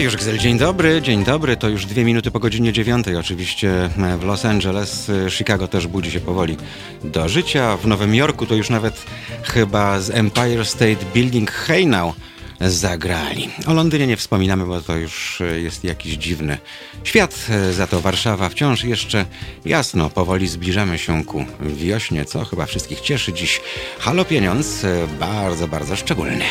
Radio Żegzel, dzień dobry, dzień dobry. To już dwie minuty po godzinie dziewiątej. Oczywiście w Los Angeles, Chicago też budzi się powoli do życia. W Nowym Jorku to już nawet chyba z Empire State Building Hey Now zagrali. O Londynie nie wspominamy, bo to już jest jakiś dziwny świat. Za to Warszawa wciąż jeszcze jasno, powoli zbliżamy się ku wiośnie, co chyba wszystkich cieszy. Dziś Halo Pieniądz, bardzo, bardzo szczególny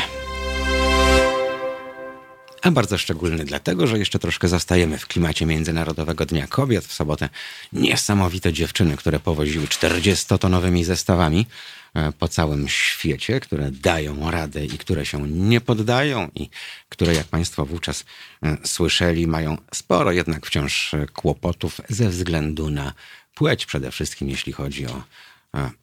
a bardzo szczególny dlatego, że jeszcze troszkę zostajemy w klimacie Międzynarodowego Dnia Kobiet. W sobotę niesamowite dziewczyny, które powoziły 40-tonowymi zestawami e, po całym świecie, które dają radę i które się nie poddają i które, jak Państwo wówczas e, słyszeli, mają sporo jednak wciąż e, kłopotów ze względu na płeć przede wszystkim, jeśli chodzi o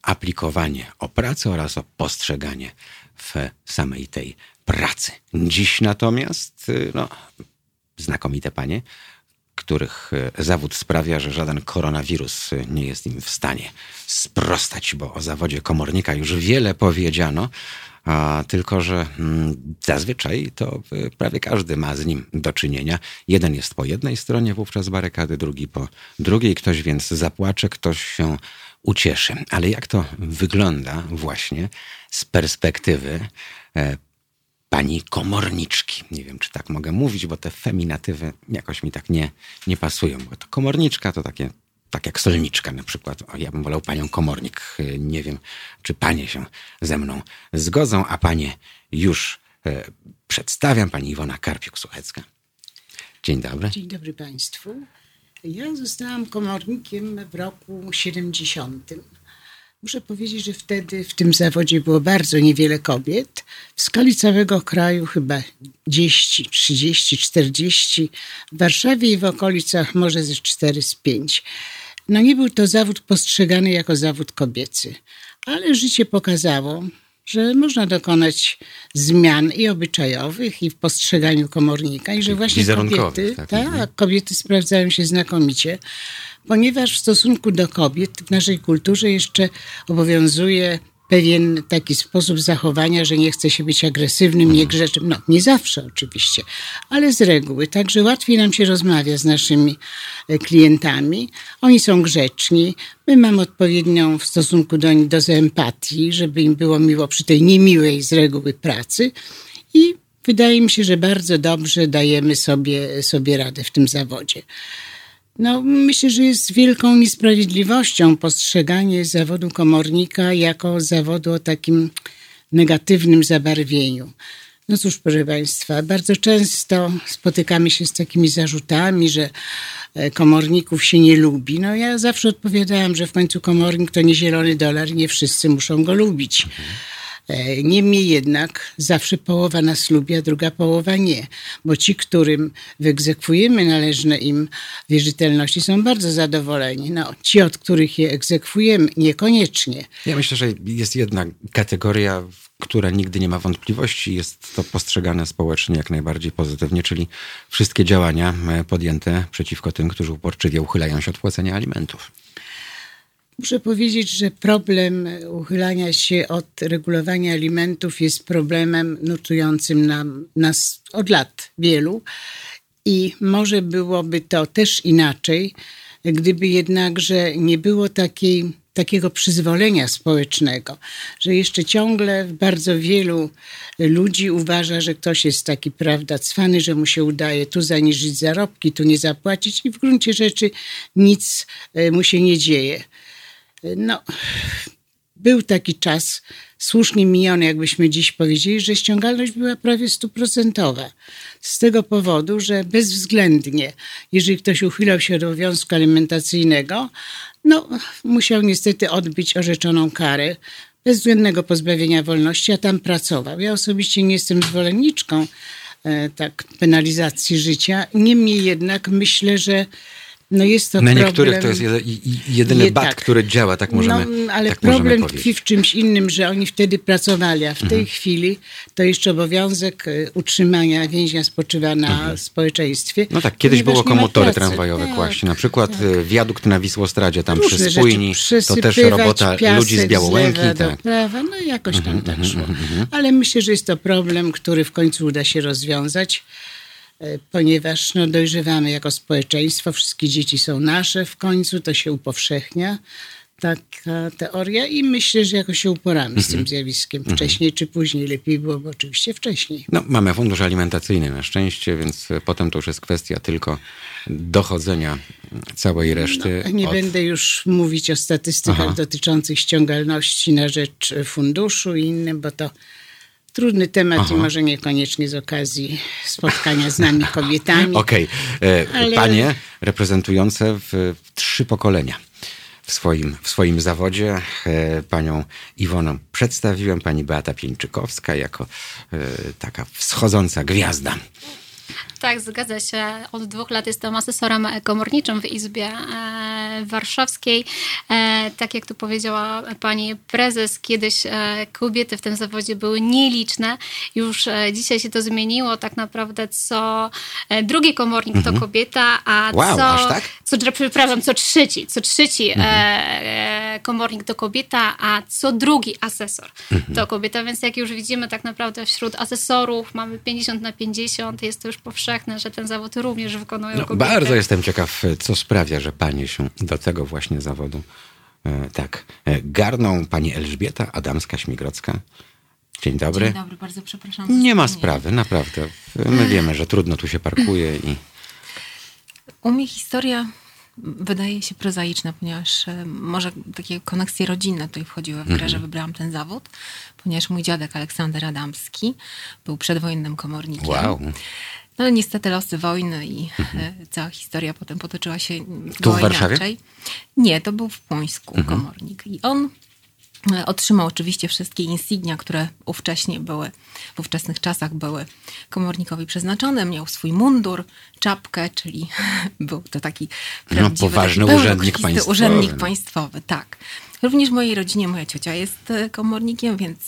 aplikowanie o pracę oraz o postrzeganie w samej tej pracy. Dziś natomiast, y, no, znakomite panie, których y, zawód sprawia, że żaden koronawirus y, nie jest im w stanie sprostać, bo o zawodzie komornika już wiele powiedziano, a tylko że mm, zazwyczaj to prawie każdy ma z nim do czynienia. Jeden jest po jednej stronie wówczas barykady, drugi po drugiej. Ktoś więc zapłacze, ktoś się ucieszy. Ale jak to wygląda właśnie z perspektywy e, pani komorniczki. Nie wiem, czy tak mogę mówić, bo te feminatywy jakoś mi tak nie, nie pasują, bo to komorniczka to takie, tak jak solniczka na przykład. O, ja bym wolał panią komornik. Nie wiem, czy panie się ze mną zgodzą, a panie już e, przedstawiam. Pani Iwona Karpiuk-Suchecka. Dzień dobry. Dzień dobry państwu. Ja zostałam komornikiem w roku 70. Muszę powiedzieć, że wtedy w tym zawodzie było bardzo niewiele kobiet. W skali całego kraju chyba 10, 30, 40. W Warszawie i w okolicach może ze 4 z 5. No nie był to zawód postrzegany jako zawód kobiecy, ale życie pokazało, że można dokonać zmian i obyczajowych, i w postrzeganiu komornika, i że właśnie kobiety, tak, tak, kobiety sprawdzają się znakomicie ponieważ w stosunku do kobiet w naszej kulturze jeszcze obowiązuje pewien taki sposób zachowania, że nie chce się być agresywnym, niegrzecznym. No, nie zawsze oczywiście, ale z reguły. Także łatwiej nam się rozmawia z naszymi e, klientami. Oni są grzeczni. My mamy odpowiednią w stosunku do nich dozę empatii, żeby im było miło przy tej niemiłej z reguły pracy. I wydaje mi się, że bardzo dobrze dajemy sobie, sobie radę w tym zawodzie. No, myślę, że jest wielką niesprawiedliwością postrzeganie zawodu komornika jako zawodu o takim negatywnym zabarwieniu. No cóż, proszę Państwa, bardzo często spotykamy się z takimi zarzutami, że e, komorników się nie lubi. No ja zawsze odpowiadałam, że w końcu komornik to nie zielony dolar, nie wszyscy muszą go lubić. Mhm. E, niemniej jednak zawsze połowa nas lubi, a druga połowa nie, bo ci, którym wyegzekwujemy należne im wierzytelności, są bardzo zadowoleni. No, ci, od których je egzekwujemy, niekoniecznie. Ja myślę, że jest jedna kategoria, która nigdy nie ma wątpliwości, jest to postrzegane społecznie jak najbardziej pozytywnie, czyli wszystkie działania e, podjęte przeciwko tym, którzy uporczywie uchylają się od płacenia alimentów. Muszę powiedzieć, że problem uchylania się od regulowania alimentów jest problemem nurtującym nam, nas od lat wielu i może byłoby to też inaczej, gdyby jednakże nie było takiej, takiego przyzwolenia społecznego, że jeszcze ciągle bardzo wielu ludzi uważa, że ktoś jest taki, prawda, cwany, że mu się udaje tu zaniżyć zarobki, tu nie zapłacić i w gruncie rzeczy nic e, mu się nie dzieje. No, był taki czas słusznie miniony, jakbyśmy dziś powiedzieli, że ściągalność była prawie stuprocentowa. Z tego powodu, że bezwzględnie, jeżeli ktoś uchylał się od obowiązku alimentacyjnego, no, musiał niestety odbyć orzeczoną karę bezwzględnego pozbawienia wolności, a tam pracował. Ja osobiście nie jestem zwolenniczką e, tak, penalizacji życia. Niemniej jednak myślę, że no jest to Na problem... niektórych to jest jedyny Nie, bat, tak. który działa, tak możemy No, ale tak problem tkwi w czymś innym, że oni wtedy pracowali, a w tej mhm. chwili to jeszcze obowiązek e, utrzymania więźnia spoczywa na mhm. społeczeństwie. No tak, kiedyś było komotory tramwajowe tak, właśnie, na przykład tak. E, wiadukt na Wisłostradzie, tam Różne przy spójni, to też robota ludzi z Białołęki. Z tak. prawa, no jakoś tam mhm, tak szło. Ale myślę, że jest to problem, który w końcu uda się rozwiązać. E, ponieważ no, dojrzewamy jako społeczeństwo, wszystkie dzieci są nasze w końcu, to się upowszechnia taka teoria i myślę, że jakoś się uporamy z tym zjawiskiem. Wcześniej czy później, lepiej byłoby oczywiście wcześniej. No, mamy fundusz alimentacyjny na szczęście, więc potem to już jest kwestia tylko dochodzenia całej reszty. No, nie od... będę już mówić o statystykach Aha. dotyczących ściągalności na rzecz funduszu i innym, bo to trudny temat Aha. i może niekoniecznie z okazji spotkania z nami kobietami. Okej. E, Ale- Panie reprezentujące w, w trzy pokolenia w swoim, w swoim zawodzie. E, Panią Iwonę przedstawiłem, pani Beata Pieńczykowska jako e, taka wschodząca gwiazda. Tak, zgadza się. Od dwóch lat jestem asesorem komorniczym w Izbie e, Warszawskiej. E, tak jak tu powiedziała pani prezes, kiedyś e, kobiety w tym zawodzie były nieliczne. Już dzisiaj się to zmieniło. Tak naprawdę co drugi komornik to kobieta, a Mhm. Wow, co, tak? co, przepraszam, co trzeci, co trzeci Mhm. komornik to kobieta, a co drugi asesor Mhm. to kobieta. Więc jak już widzimy, tak naprawdę wśród asesorów mamy 50 na 50. Jest to już powszechne, że ten zawód również wykonują No, kobiety. bardzo jestem ciekaw, co sprawia, że panie się do tego właśnie zawodu e, tak e, garną. Pani Elżbieta Adamska-Śmigrocka. Dzień dobry. Dzień dobry, bardzo przepraszam. za Nie ma sprawy, naprawdę. My wiemy, że trudno tu się parkuje i U mnie historia wydaje się prozaiczna, ponieważ e, może takie koneksje rodzinne tutaj wchodziły w grę, Mhm. że wybrałam ten zawód, ponieważ mój dziadek Aleksander Adamski był przedwojennym komornikiem. wow. No niestety losy wojny i e, cała historia potem potoczyła się Mhm. Tu w Warszawie? inaczej. Nie, to był w Płońsku Mhm. komornik. I on e, otrzymał oczywiście wszystkie insignia, które ówcześnie były, w ówczesnych czasach były komornikowi przeznaczone. Miał swój mundur, czapkę, czyli był to taki prawdziwy, poważny taki urzędnik państwowy. urzędnik państwowy, tak. Również w mojej rodzinie moja ciocia jest e, komornikiem, więc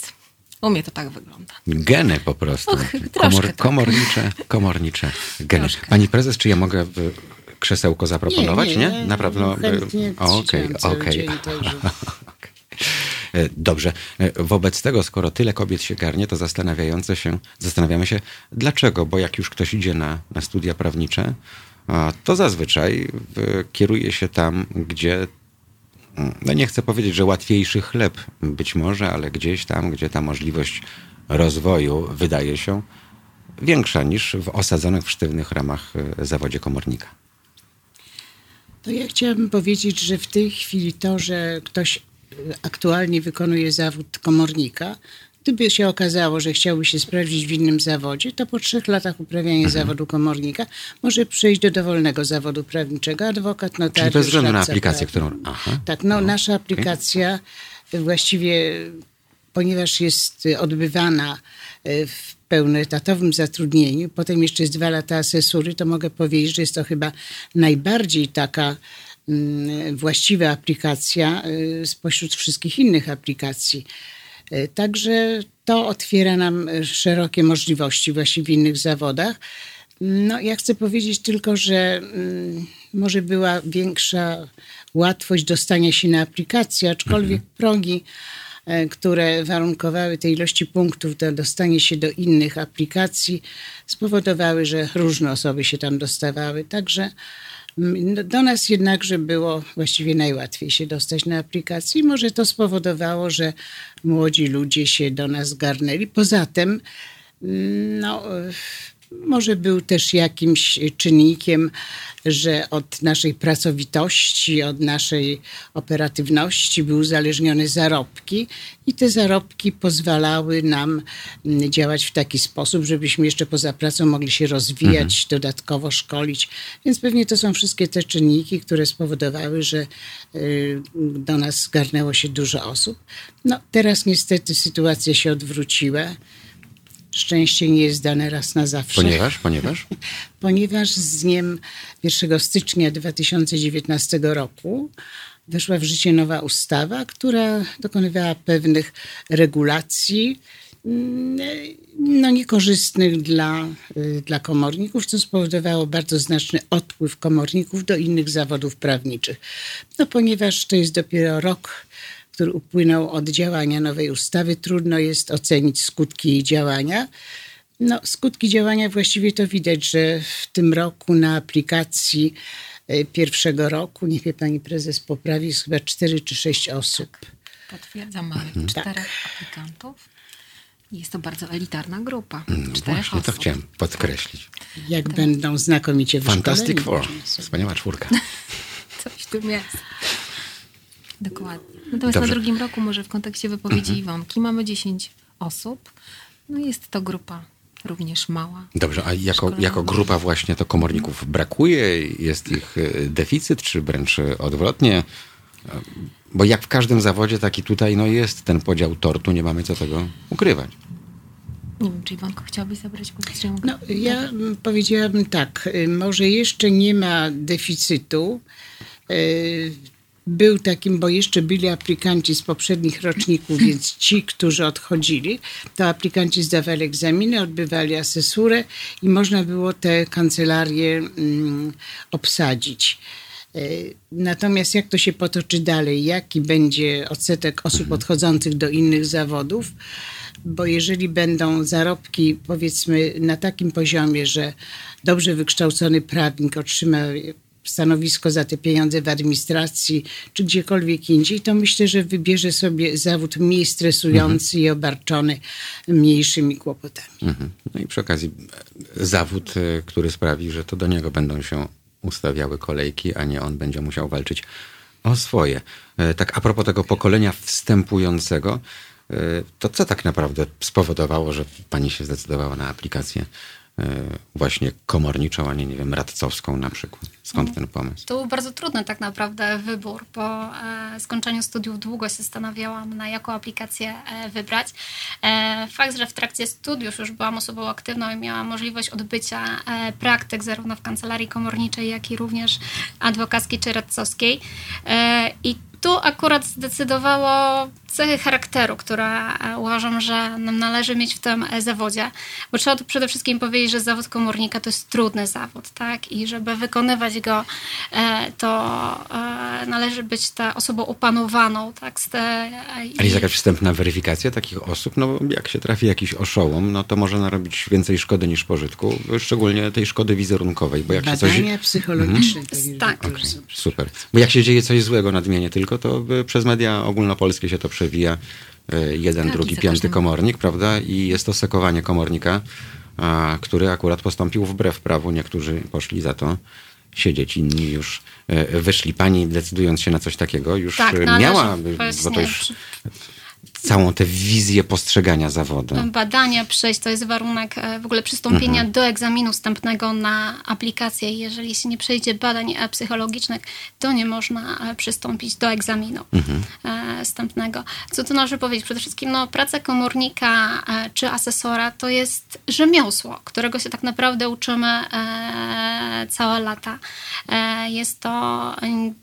u mnie to tak wygląda. Geny po prostu. Och, troszkę tak. komornicze, komornicze geny. Troszkę. Pani prezes, czy ja mogę krzesełko zaproponować? Nie, Nie? nie, Na pewno. chętnie Okej, okej. Okej. E, Dobrze. E, Wobec tego, skoro tyle kobiet się garnie, to zastanawiające się, zastanawiamy się, dlaczego? Bo jak już ktoś idzie na, na studia prawnicze, to zazwyczaj kieruje się tam, gdzie no nie chcę powiedzieć, że łatwiejszy chleb być może, ale gdzieś tam, gdzie ta możliwość rozwoju wydaje się większa niż w osadzonych w sztywnych ramach y, zawodzie komornika. To ja chciałabym powiedzieć, że w tej chwili to, że ktoś y, aktualnie wykonuje zawód komornika, gdyby się okazało, że chciałby się sprawdzić w innym zawodzie, to po trzech latach uprawiania Mhm. zawodu komornika może przejść do dowolnego zawodu prawniczego, adwokat, notariusz, Czyli bez względu na aplikację, prawny. którą... Aha. Tak, no nasza aplikacja właściwie, ponieważ jest odbywana y, w pełnoetatowym zatrudnieniu, potem jeszcze jest dwa lata asesury, to mogę powiedzieć, że jest to chyba najbardziej taka mm, właściwa aplikacja y, spośród wszystkich innych aplikacji. Y, Także to otwiera nam y, szerokie możliwości właśnie w innych zawodach. No, ja chcę powiedzieć tylko, że mm, może była większa łatwość dostania się na aplikację, aczkolwiek progi, e, które warunkowały te ilości punktów do dostania się do innych aplikacji, spowodowały, że różne osoby się tam dostawały. Także do nas jednakże było właściwie najłatwiej się dostać na aplikację i może to spowodowało, że młodzi ludzie się do nas garnęli. Poza tym, mm, no, może był też jakimś czynnikiem, że od naszej pracowitości, od naszej operatywności były uzależnione zarobki i te zarobki pozwalały nam mm, działać w taki sposób, żebyśmy jeszcze poza pracą mogli się rozwijać, dodatkowo szkolić. Więc pewnie to są wszystkie te czynniki, które spowodowały, że y, do nas zgarnęło się dużo osób. No teraz niestety sytuacja się odwróciła. Szczęście nie jest dane raz na zawsze Ponieważ, ponieważ? ponieważ z dniem 1 stycznia 2019 roku weszła w życie nowa ustawa, która dokonywała pewnych regulacji mm, no, niekorzystnych dla, y, dla komorników, co spowodowało bardzo znaczny odpływ komorników do innych zawodów prawniczych. No, ponieważ to jest dopiero rok, który upłynął od działania nowej ustawy, trudno jest ocenić skutki jej działania. No, skutki działania właściwie to widać, że w tym roku na aplikacji e, pierwszego roku, nie wie pani prezes poprawi, jest chyba 4 czy 6 osób. Potwierdzam, mamy Mhm. czterech aplikantów. Jest to bardzo elitarna grupa. No właśnie, to osób. chciałem podkreślić. Jak będą znakomicie Fantastic wyszkoleni, Four. możemy sobie- Wspaniała czwórka. Coś tu jest. Dokładnie. Natomiast Dobrze. na drugim roku, może w kontekście wypowiedzi Iwonki, mamy 10 osób. No jest to grupa również mała. Dobrze, a jako, jako grupa właśnie to komorników brakuje? Jest ich y, deficyt, czy wręcz odwrotnie? Y, Bo jak w każdym zawodzie, tak i tutaj no jest ten podział tortu, nie mamy co tego ukrywać. Nie wiem, czy Iwonko chciałabyś zabrać głos? No, ja powiedziałabym tak, y, może jeszcze nie ma deficytu. Był takim, bo jeszcze byli aplikanci z poprzednich roczników, więc ci, którzy odchodzili, to aplikanci zdawali egzaminy, odbywali asesurę i można było te kancelarie mm, obsadzić. Y, Natomiast jak to się potoczy dalej, jaki będzie odsetek osób odchodzących do innych zawodów, bo jeżeli będą zarobki powiedzmy na takim poziomie, że dobrze wykształcony prawnik otrzyma stanowisko za te pieniądze w administracji czy gdziekolwiek indziej, to myślę, że wybierze sobie zawód mniej stresujący i obarczony mniejszymi kłopotami. Mhm. No i przy okazji e, zawód, y, który sprawi, że to do niego będą się ustawiały kolejki, a nie on będzie musiał walczyć o swoje. E, Tak a propos tego pokolenia wstępującego, e, to co tak naprawdę spowodowało, że pani się zdecydowała na aplikację e, właśnie komorniczą, a nie, nie wiem, radcowską na przykład? Skąd ten pomysł? To był bardzo trudny tak naprawdę wybór. Po e, skończeniu studiów długo się zastanawiałam, na jaką aplikację e, wybrać. E, fakt, że w trakcie studiów już byłam osobą aktywną i miałam możliwość odbycia e, praktyk zarówno w kancelarii komorniczej, jak i również adwokackiej czy radcowskiej. E, I tu akurat zdecydowało cechy charakteru, które uważam, że nam należy mieć w tym e, zawodzie, bo trzeba tu przede wszystkim powiedzieć, że zawód komornika to jest trudny zawód, tak? I żeby wykonywać go, e, to e, należy być ta osobą opanowaną, tak? Z te, e, Ale jest jakaś wstępna weryfikacja takich osób? No bo jak się trafi jakiś oszołom, no to może narobić więcej szkody niż pożytku, szczególnie tej szkody wizerunkowej, bo jak się coś... Badania psychologiczne. takie Tak. Okej, są. super. Bo jak się dzieje coś złego, nadmienię tylko, to przez media ogólnopolskie się to przewija. y, Jeden, Tak, drugi, piąty każdym- komornik, prawda? I jest to sekowanie komornika, a, który akurat postąpił wbrew prawu. Niektórzy poszli za to siedzieć, inni już y, wyszli. Pani, decydując się na coś takiego, już Tak, y, należy miała, bo to już całą tę wizję postrzegania zawodu. badania przejść, to jest warunek e, w ogóle przystąpienia Mhm. do egzaminu wstępnego na aplikację. Jeżeli się nie przejdzie badań e, psychologicznych, to nie można e, przystąpić do egzaminu Mhm. wstępnego. Co tu należy powiedzieć? Przede wszystkim no, praca komornika czy asesora to jest rzemiosło, którego się tak naprawdę uczymy całe lata. Jest to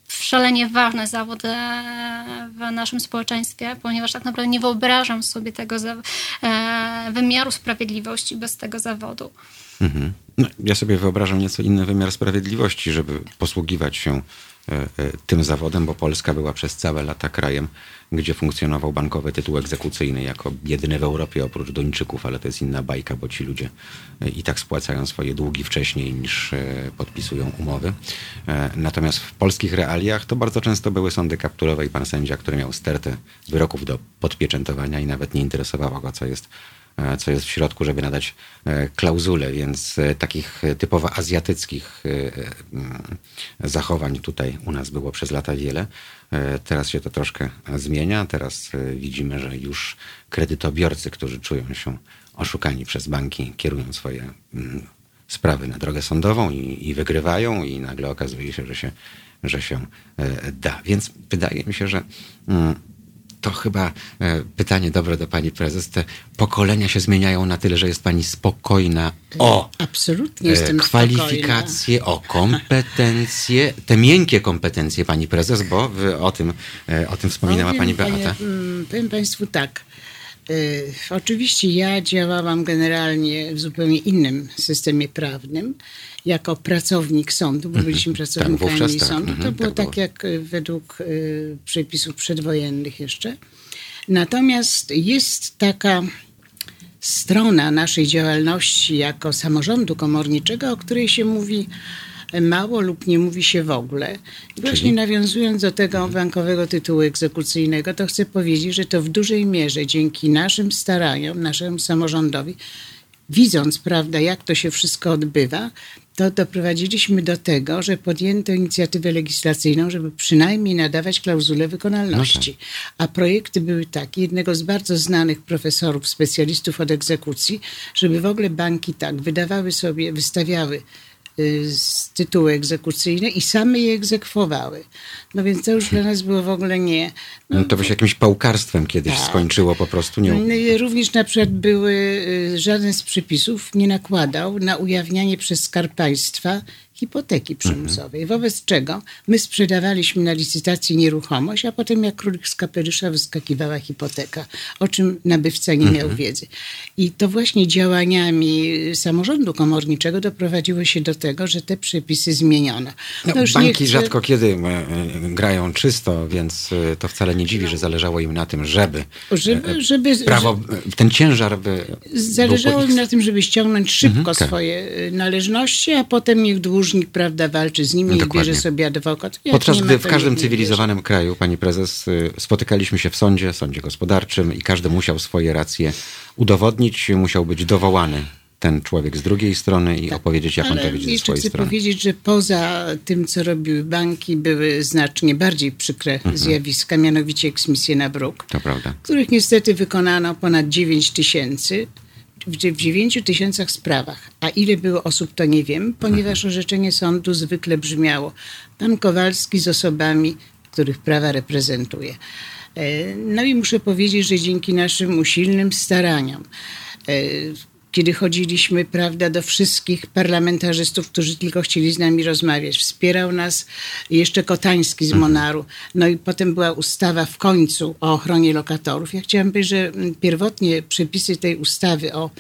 szalenie ważny zawód e, w naszym społeczeństwie, ponieważ tak naprawdę nie wyobrażam sobie tego e, wymiaru sprawiedliwości bez tego zawodu. Mhm. No, ja sobie wyobrażam nieco inny wymiar sprawiedliwości, żeby posługiwać się tym zawodem, bo Polska była przez całe lata krajem, gdzie funkcjonował bankowy tytuł egzekucyjny jako jedyny w Europie oprócz Duńczyków, ale to jest inna bajka, bo ci ludzie e, i tak spłacają swoje długi wcześniej niż e, podpisują umowy. E, Natomiast w polskich realiach to bardzo często były sądy kapturowe i pan sędzia, który miał stertę wyroków do podpieczętowania i nawet nie interesowało go, co jest e, co jest w środku, żeby nadać e, klauzulę, więc e, takich e, typowo azjatyckich e, e, zachowań tutaj u nas było przez lata wiele. E, Teraz się to troszkę zmienia. Teraz e, widzimy, że już kredytobiorcy, którzy czują się oszukani przez banki, kierują swoje mm, sprawy na drogę sądową i, i wygrywają i nagle okazuje się, że się, że się e, da. Więc wydaje mi się, że mm, to chyba e, pytanie dobre do pani prezes. Te pokolenia się zmieniają na tyle, że jest pani spokojna o Absolutnie e, jestem kwalifikacje, o kompetencje, te miękkie kompetencje pani prezes, bo o tym, e, o tym wspominała Powiem, pani Beata. mm, Powiem Państwu tak. Oczywiście ja działałam generalnie w zupełnie innym systemie prawnym, jako pracownik sądu, bo byliśmy pracownikami Mhm. wówczas tak. sądu. Mhm, To było tak tak jak y, według y, przepisów przedwojennych jeszcze. Natomiast jest taka strona naszej działalności jako samorządu komorniczego, o której się mówi mało lub nie mówi się w ogóle. I właśnie Czyli? nawiązując do tego bankowego tytułu egzekucyjnego, to chcę powiedzieć, że to w dużej mierze dzięki naszym staraniom, naszemu samorządowi, widząc, prawda, jak to się wszystko odbywa, to doprowadziliśmy do tego, że podjęto inicjatywę legislacyjną, żeby przynajmniej nadawać klauzulę wykonalności. A projekty były takie, jednego z bardzo znanych profesorów, specjalistów od egzekucji, żeby w ogóle banki tak wydawały sobie, wystawiały z tytuły egzekucyjne i same je egzekwowały. No więc to już dla nas było w ogóle nie. No, to by się jakimś pałkarstwem kiedyś Tak. skończyło po prostu. Nie, Y, Również na przykład były, y, żaden z przepisów nie nakładał na ujawnianie przez Skarb Państwa hipoteki przymusowej, wobec czego my sprzedawaliśmy na licytacji nieruchomość, a potem jak królik z kapelusza wyskakiwała hipoteka, o czym nabywca nie miał wiedzy. I to właśnie działaniami samorządu komorniczego doprowadziło się do tego, że te przepisy zmieniono. No, No banki chcę- rzadko kiedy e, e, grają czysto, więc e, to wcale nie dziwi, że zależało im na tym, żeby, Żeby, żeby, prawo, ten ciężar by Zależało im na tym, żeby ściągnąć szybko tak. swoje należności, a potem niech dłużnik, prawda, walczy z nimi i Dokładnie. bierze sobie adwokat. Jak Podczas gdy w każdym cywilizowanym kraju, pani prezes, y, spotykaliśmy się w sądzie, sądzie gospodarczym i każdy musiał swoje racje udowodnić, musiał być dowołany ten człowiek z drugiej strony i opowiedzieć, jak on Tak. Ale to widzi ze swojej chcę strony. powiedzieć, że poza tym, co robiły banki, były znacznie bardziej przykre Mhm. zjawiska, mianowicie eksmisje na bruk, których niestety wykonano ponad 9 tysięcy. W w 9 tysiącach sprawach. A ile było osób, to nie wiem, ponieważ orzeczenie sądu zwykle brzmiało pan Kowalski z osobami, których prawa reprezentuje. No i muszę powiedzieć, że dzięki naszym usilnym staraniom, e, kiedy chodziliśmy, prawda, do wszystkich parlamentarzystów, którzy tylko chcieli z nami rozmawiać. Wspierał nas jeszcze Kotański z Monaru. No i potem była ustawa w końcu o ochronie lokatorów. Ja chciałam powiedzieć, że pierwotnie przepisy tej ustawy o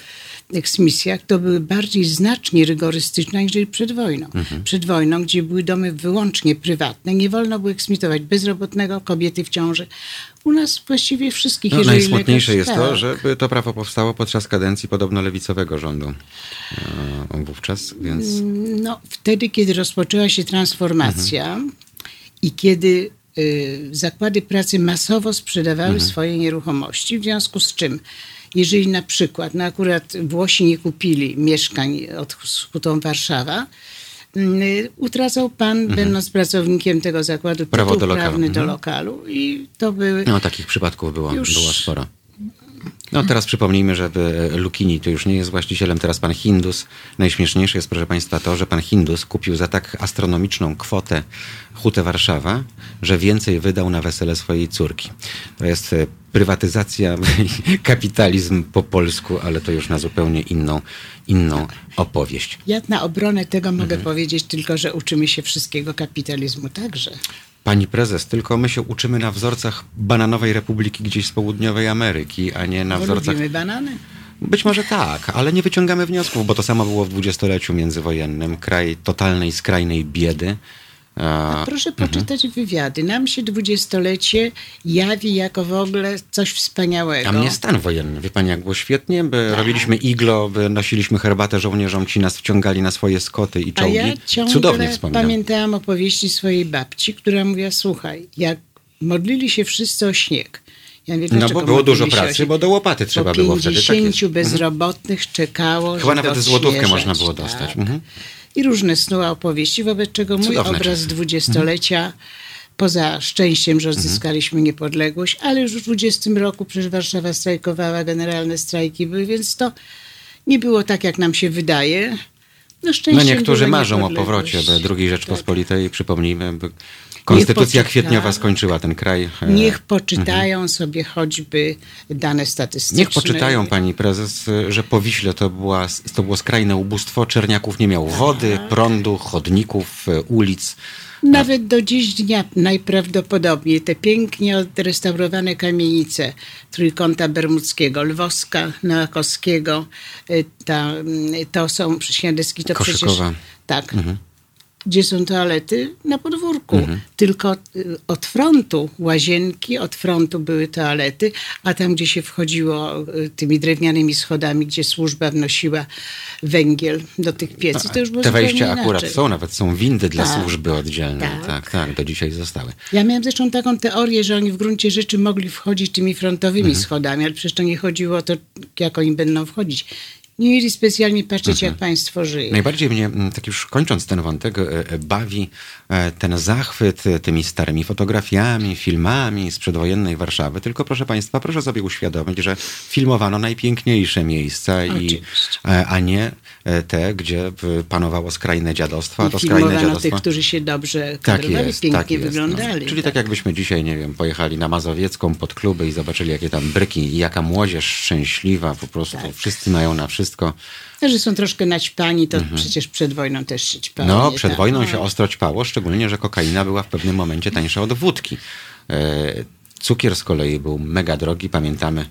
eksmisjach to były bardziej znacznie rygorystyczne, niżeli przed wojną. Przed wojną, gdzie były domy wyłącznie prywatne, nie wolno było eksmitować bezrobotnego, kobiety w ciąży. U nas właściwie wszystkich, No, najsmutniejsze lekarz, jest to, tak. że to prawo powstało podczas kadencji podobno lewicowego rządu e, wówczas, więc No, wtedy, kiedy rozpoczęła się transformacja i kiedy y, zakłady pracy masowo sprzedawały swoje nieruchomości, w związku z czym, jeżeli na przykład, no akurat Włosi nie kupili mieszkań od hutą Warszawa, y, utracał pan, będąc pracownikiem tego zakładu, Prawo do lokalu. prawny do Mhm. lokalu i to były... no, takich przypadków było, Już- było sporo. No teraz przypomnijmy, że Lukini to już nie jest właścicielem, teraz pan Hindus. Najśmieszniejsze jest, proszę państwa, to, że pan Hindus kupił za tak astronomiczną kwotę hutę Warszawa, że więcej wydał na wesele swojej córki. To jest e, prywatyzacja, kapitalizm po polsku, ale to już na zupełnie inną, inną opowieść. Ja na obronę tego mogę Mhm. powiedzieć tylko, że uczymy się wszystkiego kapitalizmu także. Pani prezes, tylko my się uczymy na wzorcach bananowej republiki gdzieś z południowej Ameryki, a nie na Bo wzorcach lubimy banany. Być może tak, ale nie wyciągamy wniosków, bo to samo było w dwudziestoleciu międzywojennym. Kraj totalnej, skrajnej biedy. A, Proszę poczytać wywiady. Nam się dwudziestolecie jawi jako w ogóle coś wspaniałego. a mnie stan wojenny, wie pani jak było świetnie, by Tak. robiliśmy iglo, by nosiliśmy herbatę żołnierzom, ci nas wciągali na swoje skoty i A czołgi. ja ciągle Cudownie wspominam. pamiętałam opowieści swojej babci, która mówiła, słuchaj, jak modlili się wszyscy o śnieg. Ja No bo było dużo pracy, bo do łopaty trzeba było wtedy. Tak 50 jest. bezrobotnych czekało, Chyba nawet złotówkę można było dostać. Tak. Mhm. I różne snuła opowieści, wobec czego mój Cudowne obraz dwudziestolecia, poza szczęściem, że Mhm. odzyskaliśmy niepodległość, ale już w 20 roku przecież Warszawa strajkowała, generalne strajki były, więc to nie było tak, jak nam się wydaje. No, No niektórzy marzą o powrocie do II Tak. Rzeczpospolitej, przypomnijmy, by Konstytucja poczyta- kwietniowa skończyła ten kraj. E, Niech poczytają sobie choćby dane statystyczne. Niech poczytają pani prezes, że po Wiśle to, była, to było skrajne ubóstwo. Czerniaków nie miał wody, prądu, chodników, e, ulic. Nawet do dziś dnia najprawdopodobniej te pięknie odrestaurowane kamienice Trójkąta Bermudzkiego, Lwowska, Noakowskiego, y, ta, mm, to są Śniadeski, to Koszykowa. przecież... Tak. Gdzie są toalety na podwórku. Mhm. Tylko y, od frontu łazienki, od frontu były toalety, a tam, gdzie się wchodziło y, tymi drewnianymi schodami, gdzie służba wnosiła węgiel do tych pieców, to już było Te wejścia akurat inaczej. są, nawet są windy dla Tak. służby oddzielnej. Tak. Tak. tak, do dzisiaj zostały. Ja miałam zresztą taką teorię, że oni w gruncie rzeczy mogli wchodzić tymi frontowymi Mhm. schodami, ale przecież to nie chodziło o to, jak oni będą wchodzić. Nie mieli specjalnie patrzeć, Mhm. jak państwo żyje. Najbardziej mnie, mm, tak już kończąc ten wątek, e, e, bawi e, ten zachwyt tymi starymi fotografiami, filmami z przedwojennej Warszawy. Tylko proszę Państwa, proszę sobie uświadomić, że filmowano najpiękniejsze miejsca, i, Oczywiście. a nie te, gdzie w- panowało skrajne dziadostwo, a I to skrajne dziadostwo... tych, którzy się dobrze Tak kadrowali, jest, pięknie tak jest. wyglądali. No. Czyli tak jakbyśmy dzisiaj, nie wiem, pojechali na Mazowiecką pod kluby i zobaczyli, jakie tam bryki i jaka młodzież szczęśliwa, po prostu Tak. wszyscy mają na wszystko. No, że są troszkę naćpani, to przecież przed wojną też się. Mhm. No, przed tak? wojną No. się ostro ćpało, szczególnie, że kokaina była w pewnym momencie tańsza od wódki. E, cukier z kolei był mega drogi, pamiętamy.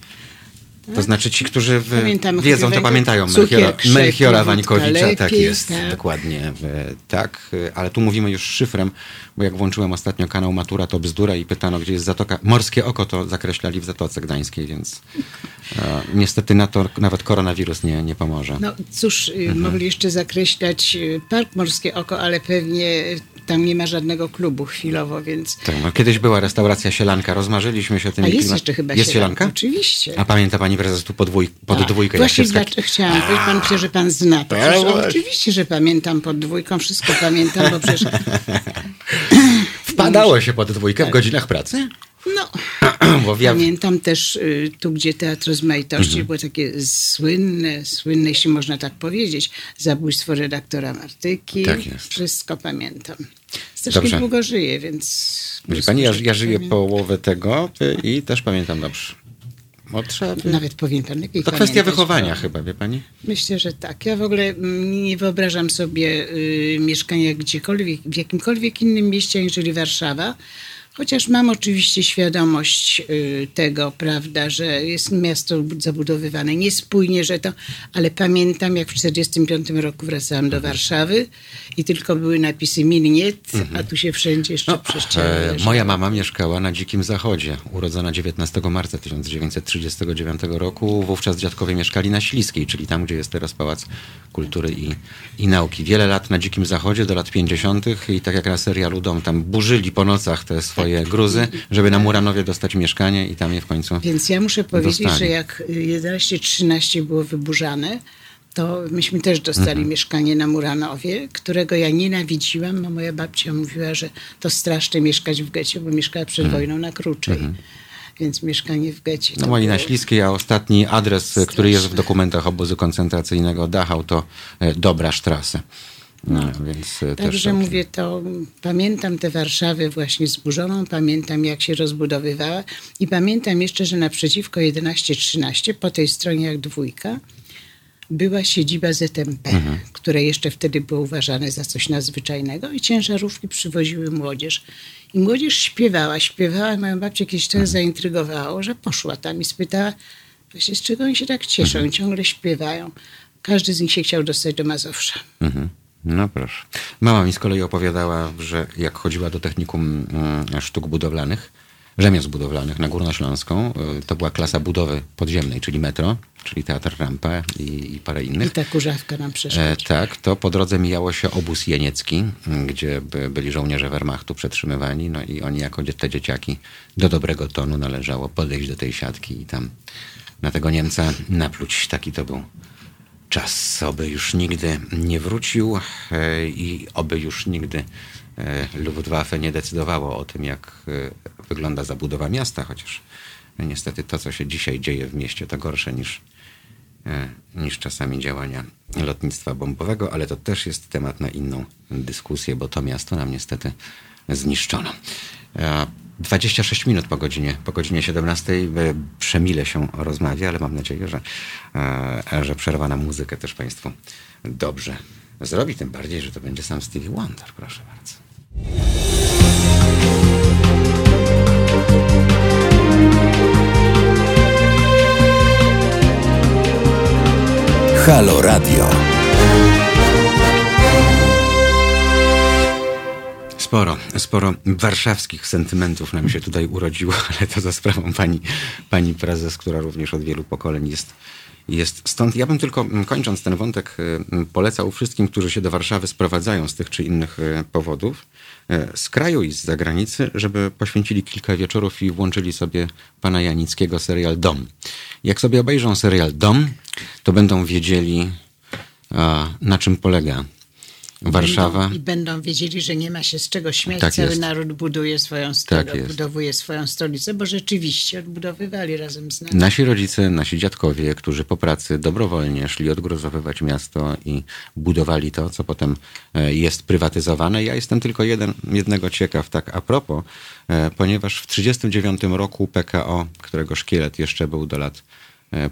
To znaczy ci, którzy wiedzą, to pamiętają Melchiora, Melchiora Wańkowicza. tak jest, tak. dokładnie. E, tak, e, ale tu mówimy już szyfrem, bo jak włączyłem ostatnio kanał Matura to bzdura i pytano, gdzie jest Zatoka. Morskie Oko to zakreślali w Zatoce Gdańskiej, więc e, niestety na to nawet koronawirus nie, nie pomoże. No cóż, y, Mhm. mogli jeszcze zakreślać y, Park Morskie Oko, ale pewnie tam nie ma żadnego klubu chwilowo, więc... Tak, no, kiedyś była restauracja Sielanka, rozmarzyliśmy się tymi A jest klima- jeszcze chyba Jest Sielanka? Oczywiście. A pamięta pani prezes tu podwój, pod Tak. dwójkę, jak Właśnie się wskak... dlaczego chciałam powiedzieć, pan myślę, że pan zna to. A, Przecież, oczywiście, że pamiętam pod dwójką, wszystko pamiętam, bo przecież... Wpadało się pod dwójkę w godzinach pracy? No, pamiętam też y, tu, gdzie Teatr Rozmaitości Mhm. było takie słynne, słynne, jeśli można tak powiedzieć, zabójstwo redaktora Martyki. Tak jest. Wszystko pamiętam. Strasznie długo żyję, więc... Pani, ja, ja żyję Pamię- połowę tego y, i też pamiętam dobrze. By... Nawet powiem pan lepiej To kwestia pamiętać, wychowania bo- chyba, wie pani? Myślę, że tak. Ja w ogóle mm, nie wyobrażam sobie y, mieszkania gdziekolwiek, w jakimkolwiek innym mieście, aniżeli Warszawa. Chociaż mam oczywiście świadomość y, tego, prawda, że jest miasto zabudowywane niespójnie, że to, ale pamiętam, jak w 1945 roku wracałam do Warszawy i tylko były napisy Milniet, a tu się wszędzie jeszcze no, E, moja mama mieszkała na Dzikim Zachodzie, urodzona 19 marca 1939 roku. Wówczas dziadkowie mieszkali na Śliskiej, czyli tam, gdzie jest teraz Pałac Kultury i, i Nauki. Wiele lat na Dzikim Zachodzie, do lat 50. i tak jak na serialu Dom, tam burzyli po nocach te swoje gruzy, żeby na Muranowie dostać mieszkanie i tam je w końcu Więc ja muszę powiedzieć, dostali. że jak 11-13 było wyburzane, to myśmy też dostali Mhm. mieszkanie na Muranowie, którego ja nienawidziłam, a moja babcia mówiła, że to straszne mieszkać w getcie, bo mieszkała przed wojną na Kruczej. Więc mieszkanie w getcie. Mhm. No moi na Śliskiej, a ostatni adres, Straszne. który jest w dokumentach obozu koncentracyjnego Dachau, to e, Dobra Strasse. No, więc e, Także to- mówię to, pamiętam tę Warszawę właśnie zburzoną, pamiętam jak się rozbudowywała i pamiętam jeszcze, że naprzeciwko 11-13, po tej stronie jak dwójka, była siedziba ZMP, Mhm. które jeszcze wtedy było uważane za coś nadzwyczajnego i ciężarówki przywoziły młodzież. I młodzież śpiewała, śpiewała, moją babcię kiedyś Mhm. to zaintrygowało, że poszła tam i spytała, właśnie z czego oni się tak cieszą Mhm. ciągle śpiewają. Każdy z nich się chciał dostać do Mazowsza. Mhm. No proszę. Mama mi z kolei opowiadała, że jak chodziła do technikum mm, sztuk budowlanych, rzemiosł budowlanych na Górnośląską, y, to była klasa budowy podziemnej, czyli metro, czyli teatr Rampa i, i parę I innych. ta kurzawka nam przeszła. E, tak, to po drodze mijało się obóz jeniecki, m, gdzie by, byli żołnierze Wehrmachtu przetrzymywani, no i oni jako te dzieciaki do dobrego tonu należało podejść do tej siatki i tam na tego Niemca napluć. Taki to był czas, oby już nigdy nie wrócił e, i oby już nigdy e, Luftwaffe nie decydowało o tym, jak e, wygląda zabudowa miasta, chociaż niestety to, co się dzisiaj dzieje w mieście, to gorsze niż, niż czasami działania lotnictwa bombowego, ale to też jest temat na inną dyskusję, bo to miasto nam niestety zniszczono. E, 26 minut po godzinie, po godzinie 17 e, przemile się rozmawia, ale mam nadzieję, że, e, że przerwa na muzykę też Państwu dobrze zrobi, tym bardziej, że to będzie sam Stevie Wonder, proszę bardzo. Halo Radio. Sporo, sporo warszawskich sentymentów nam się tutaj urodziło, ale to za sprawą pani, pani prezes, która również od wielu pokoleń jest, jest stąd. Ja bym tylko, mm, kończąc ten wątek, y, polecał wszystkim, którzy się do Warszawy sprowadzają z tych czy innych y, powodów, y, z kraju i z zagranicy, żeby poświęcili kilka wieczorów i włączyli sobie pana Janickiego serial Dom. Jak sobie obejrzą serial Dom, to będą wiedzieli, na czym polega Warszawa. Będą, I będą wiedzieli, że nie ma się z czego śmiać. Tak Cały jest. naród buduje swoją stolicę, tak odbudowuje swoją stolicę, bo rzeczywiście odbudowywali razem z nami. Nasi rodzice, nasi dziadkowie, którzy po pracy dobrowolnie szli odgrozowywać miasto i budowali to, co potem e, jest prywatyzowane. Ja jestem tylko jeden, jednego ciekaw, tak a propos, e, ponieważ w 1939 roku PKO, którego szkielet jeszcze był do lat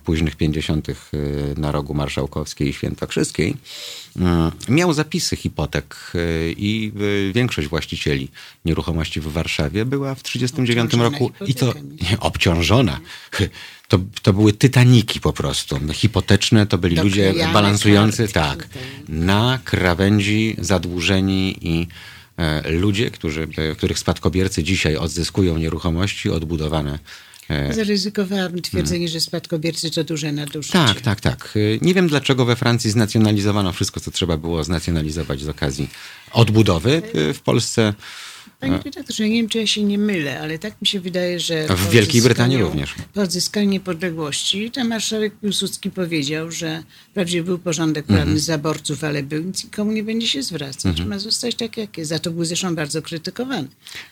późnych 50. E, na rogu Marszałkowskiej i Świętokrzyskiej, e, miał zapisy hipotek i większość właścicieli nieruchomości w Warszawie była w 1939 roku i to nie, obciążona. To, to były tytaniki po prostu. Hipoteczne to byli ludzie balansujący tak, na krawędzi zadłużeni i ludzie, którzy, których spadkobiercy dzisiaj odzyskują nieruchomości odbudowane E, Zaryzykowałabym twierdzenie, że spadkobiercy to duże nadużycie. Tak, tak, tak. E, nie wiem dlaczego we Francji znacjonalizowano wszystko, co trzeba było znacjonalizować z okazji odbudowy. E, w Polsce Panie redaktorze, ja nie wiem, czy ja się nie mylę, ale tak mi się wydaje, że... W Wielkiej Brytanii również. Po odzyskaniu niepodległości, to marszałek Piłsudski powiedział, że wprawdzie był porządek prawny mhm. zaborców, ale był, nikomu nie będzie się zwracać. Mhm. Ma zostać tak, jak jest. Za to był zresztą bardzo krytykowany.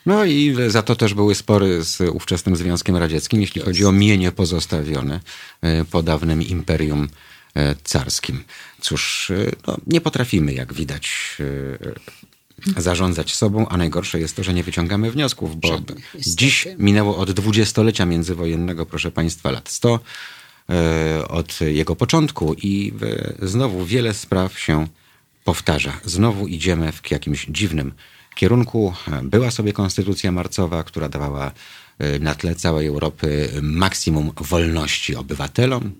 No i za to też były spory z ówczesnym Związkiem Radzieckim, jeśli jest. chodzi o mienie pozostawione e, po dawnym imperium e, carskim. Cóż, e, no, nie potrafimy, jak widać, zarządzać sobą, a najgorsze jest to, że nie wyciągamy wniosków, bo dziś minęło od dwudziestolecia międzywojennego, proszę Państwa, lat 100 e, od jego początku i znowu wiele spraw się powtarza. Znowu idziemy w jakimś dziwnym kierunku. Była sobie konstytucja marcowa, która dawała na tle całej Europy maksimum wolności obywatelom.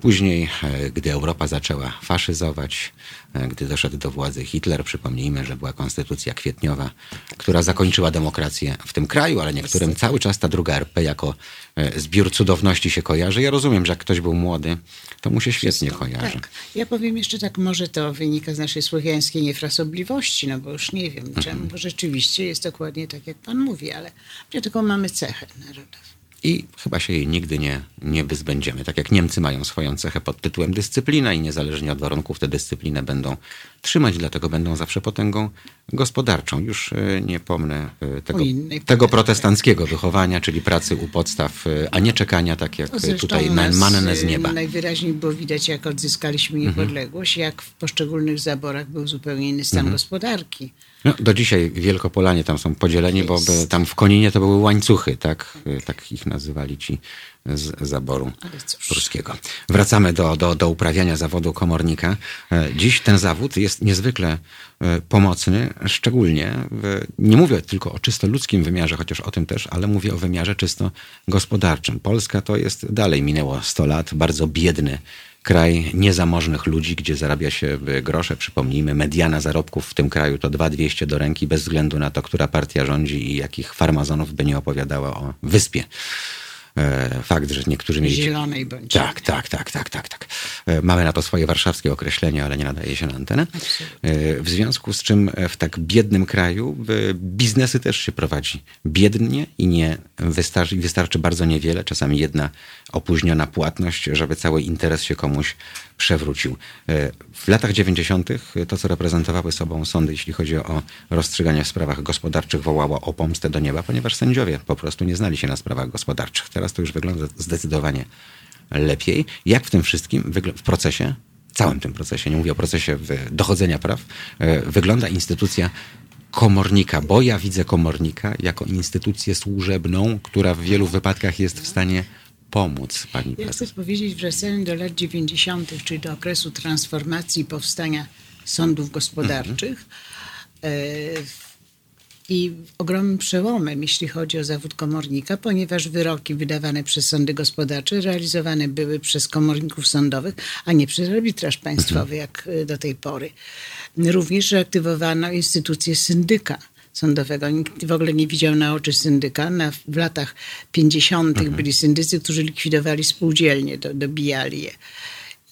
Później, e, gdy Europa zaczęła faszyzować, e, gdy doszedł do władzy Hitler, przypomnijmy, że była konstytucja kwietniowa, która zakończyła demokrację w tym kraju, ale niektórym cały czas ta druga RP jako e, zbiór cudowności się kojarzy. Ja rozumiem, że jak ktoś był młody, to mu się świetnie kojarzy. Tak. Ja powiem jeszcze tak, może to wynika z naszej słowiańskiej niefrasobliwości, no bo już nie wiem czemu, mhm. bo rzeczywiście jest dokładnie tak, jak pan mówi, ale my tylko mamy cechę narodową i chyba się jej nigdy nie, nie wyzbędziemy. Tak jak Niemcy mają swoją cechę pod tytułem dyscyplina i niezależnie od warunków tę dyscyplinę będą trzymać, dlatego będą zawsze potęgą gospodarczą. Już e, nie pomnę e, tego, tego protestanckiego wychowania, czyli pracy u podstaw, e, a nie czekania tak jak Zresztą tutaj na mannę z nieba. Najwyraźniej było widać, jak odzyskaliśmy mhm. niepodległość, mhm. jak w poszczególnych zaborach był zupełnie inny stan mhm. gospodarki. No, do dzisiaj Wielkopolanie tam są podzieleni, bo tam w Koninie to były łańcuchy, tak? Tak ich nazywali ci z zaboru pruskiego. Wracamy do, do, do uprawiania zawodu komornika. E, dziś ten zawód jest niezwykle e, pomocny, szczególnie, w, nie mówię tylko o czysto ludzkim wymiarze, chociaż o tym też, ale mówię o wymiarze czysto gospodarczym. Polska to jest dalej, minęło 100 lat, bardzo biedny kraj niezamożnych ludzi, gdzie zarabia się grosze. Przypomnijmy, mediana zarobków w tym kraju to 2200 do ręki, bez względu na to, która partia rządzi i jakich farmazonów by nie opowiadała o wyspie. E, fakt, że niektórzy mieli... Zielonej bądź. Tak, tak, tak, tak, tak, tak. E, mamy na to swoje warszawskie określenie, ale nie nadaje się na antenę. E, w związku z czym w tak biednym kraju biznesy też się prowadzi biednie i nie wystarczy, wystarczy bardzo niewiele, czasami jedna opóźniona płatność, żeby cały interes się komuś przewrócił. W latach 90. to, co reprezentowały sobą sądy, jeśli chodzi o rozstrzyganie w sprawach gospodarczych, wołało o pomstę do nieba, ponieważ sędziowie po prostu nie znali się na sprawach gospodarczych. Teraz to już wygląda zdecydowanie lepiej. Jak w tym wszystkim, w procesie, całym tym procesie, nie mówię o procesie dochodzenia praw, e, wygląda instytucja komornika, bo ja widzę komornika jako instytucję służebną, która w wielu wypadkach jest w stanie pomóc pani Ja chcę powiedzieć, wracając do lat 90., czyli do okresu transformacji powstania sądów gospodarczych mhm. I ogromnym przełomem, jeśli chodzi o zawód komornika, ponieważ wyroki wydawane przez sądy gospodarcze realizowane były przez komorników sądowych, a nie przez arbitraż państwowy, jak e, do tej pory. Również reaktywowano instytucję syndyka sądowego. Nikt w ogóle nie widział na oczy syndyka. Na, w latach 50. Mhm. byli syndycy, którzy likwidowali spółdzielnie, do, dobijali je.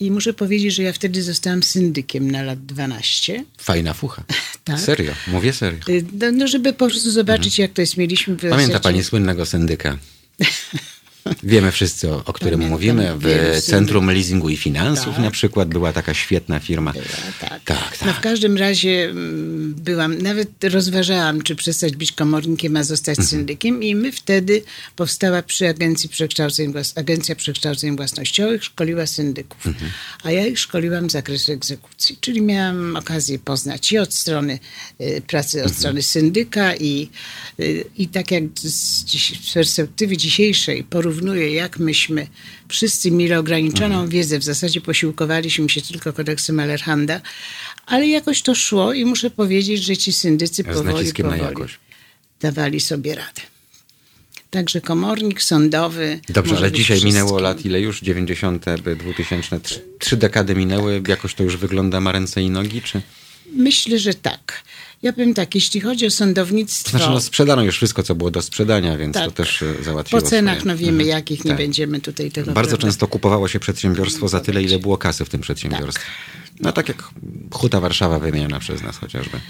I muszę powiedzieć, że ja wtedy zostałam syndykiem na lat 12. Fajna fucha. Tak. Serio, mówię serio. Y, No, no żeby po prostu zobaczyć, jak to jest. Mieliśmy w Mhm. Pamięta pani słynnego syndyka? Wiemy wszyscy, o, o którym Pamiętam mówimy. wielu W. Centrum Leasingu i Finansów Tak. na przykład była taka świetna firma. Była, tak. Tak, No w tak. każdym razie mm, byłam, nawet rozważałam, czy przestać być komornikiem, a zostać Mhm. syndykiem i my wtedy powstała przy Agencji Przekształceń, Agencja Przekształceń Własnościowych, szkoliła syndyków, Mhm. a ja ich szkoliłam z zakresu egzekucji, czyli miałam okazję poznać i od strony y, pracy, Mhm. od strony syndyka i, y, i tak jak z, z perspektywy dzisiejszej porównuję, jak myśmy wszyscy mieli ograniczoną Mhm. wiedzę, w zasadzie posiłkowaliśmy się tylko kodeksem Alerhanda, ale jakoś to szło i muszę powiedzieć, że ci syndycy Z powoli, naciskiem na powoli jakość. dawali sobie radę. Także komornik sądowy. Dobrze, ale dzisiaj minęło wszystkim. lat ile już? 90., 2000, trzy, trzy dekady minęły. Jakoś to już wygląda ma ręce i nogi? Czy... Myślę, że tak. Ja powiem tak, jeśli chodzi o sądownictwo. znaczy, no, sprzedano już wszystko, co było do sprzedania, więc Tak. to też e, załatwiło po cenach, swoje. no wiemy Mhm. jakich, nie Tak. będziemy tutaj tego. Bardzo prawda? często kupowało się przedsiębiorstwo za tyle, ile było kasy w tym przedsiębiorstwie. No tak jak Huta Warszawa wymieniona przez nas chociażby.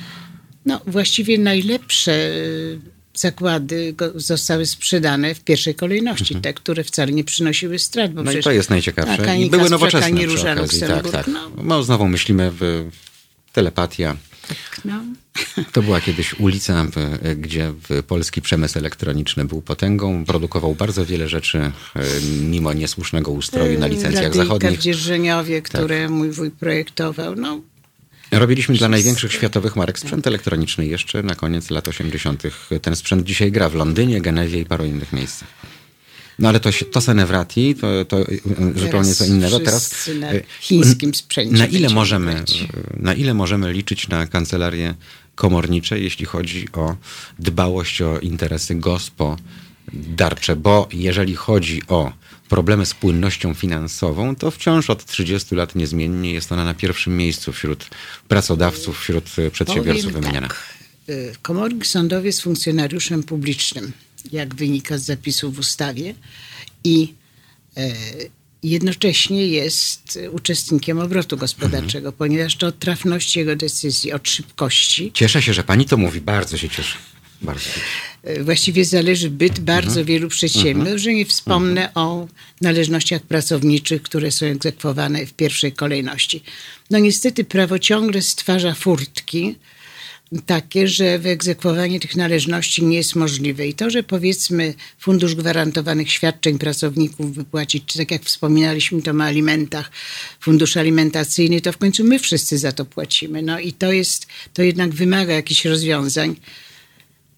No właściwie najlepsze y, zakłady zostały sprzedane w pierwszej kolejności, te, które wcale nie przynosiły strat. Bo Mhm. No i to jest najciekawsze. Tak, I były nowoczesne ani przy Róża okazji. Tak, tak. No, No, znowu myślimy w telepatia. no. To była kiedyś ulica, gdzie polski przemysł elektroniczny był potęgą. Produkował bardzo wiele rzeczy e, mimo niesłusznego ustroju na licencjach Radyjka zachodnich. w Dzierżoniowie, które mój wuj projektował. No, Robiliśmy dla największych światowych marek sprzęt elektroniczny jeszcze na koniec lat 80. Ten sprzęt dzisiaj gra w Londynie, Genewie i paru innych miejscach. No ale to, się- to Senevrati, to, to y, zupełnie co innego. Teraz na y, chińskim sprzęcie na ile, możemy, grać. na ile możemy liczyć na kancelarię komornicze, jeśli chodzi o dbałość o interesy gospodarcze? Bo jeżeli chodzi o problemy z płynnością finansową, to wciąż od 30 lat niezmiennie jest ona na pierwszym miejscu wśród pracodawców, wśród przedsiębiorców Powiem wymieniana. Tak. Komornik sądowy jest funkcjonariuszem publicznym, jak wynika z zapisów w ustawie i e, jednocześnie jest uczestnikiem obrotu gospodarczego, Mhm. ponieważ to od trafności jego decyzji, od szybkości Cieszę się, że pani to mówi. Bardzo się cieszę. Bardzo e, właściwie zależy byt Mhm. bardzo wielu przedsiębiorstw, że nie wspomnę o należnościach pracowniczych, które są egzekwowane w pierwszej kolejności. No niestety prawo ciągle stwarza furtki, takie, że wyegzekwowanie tych należności nie jest możliwe. I to, że powiedzmy Fundusz Gwarantowanych Świadczeń Pracowników wypłacić, czy tak jak wspominaliśmy to o alimentach, fundusz alimentacyjny, to w końcu my wszyscy za to płacimy. No i to jest, to jednak wymaga jakichś rozwiązań.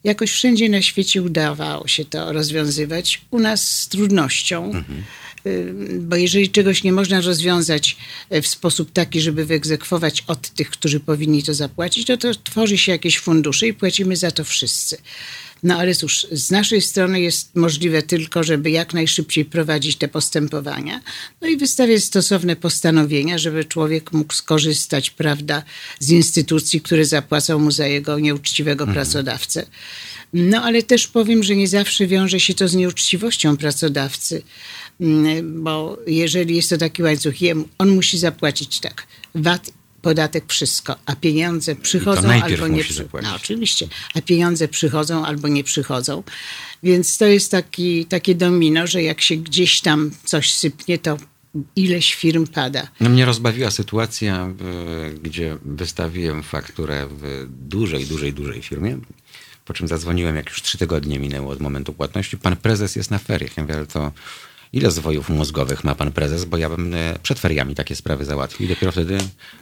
Jakoś wszędzie na świecie udawało się to rozwiązywać. U nas z trudnością, y, bo jeżeli czegoś nie można rozwiązać e, w sposób taki, żeby wyegzekwować od tych, którzy powinni to zapłacić, to, to tworzy się jakieś fundusze i płacimy za to wszyscy. No ale cóż, z naszej strony jest możliwe tylko, żeby jak najszybciej prowadzić te postępowania, no i wystawiać stosowne postanowienia, żeby człowiek mógł skorzystać, prawda, z instytucji, które zapłacą mu za jego nieuczciwego pracodawcę. No ale też powiem, że nie zawsze wiąże się to z nieuczciwością pracodawcy, bo jeżeli jest to taki łańcuch, on musi zapłacić tak, VAT, podatek, wszystko, a pieniądze przychodzą albo nie musi przy... zapłacić. No, oczywiście, a pieniądze przychodzą albo nie przychodzą. Więc to jest taki, takie domino, że jak się gdzieś tam coś sypnie, to ileś firm pada. No mnie rozbawiła sytuacja, gdzie wystawiłem fakturę w dużej, dużej, dużej firmie, po czym zadzwoniłem, jak już trzy tygodnie minęło od momentu płatności. Pan prezes jest na feriach. Ja mówię, ale to ile zwojów mózgowych ma pan prezes, bo ja bym e, przed feriami takie sprawy załatwił i dopiero wtedy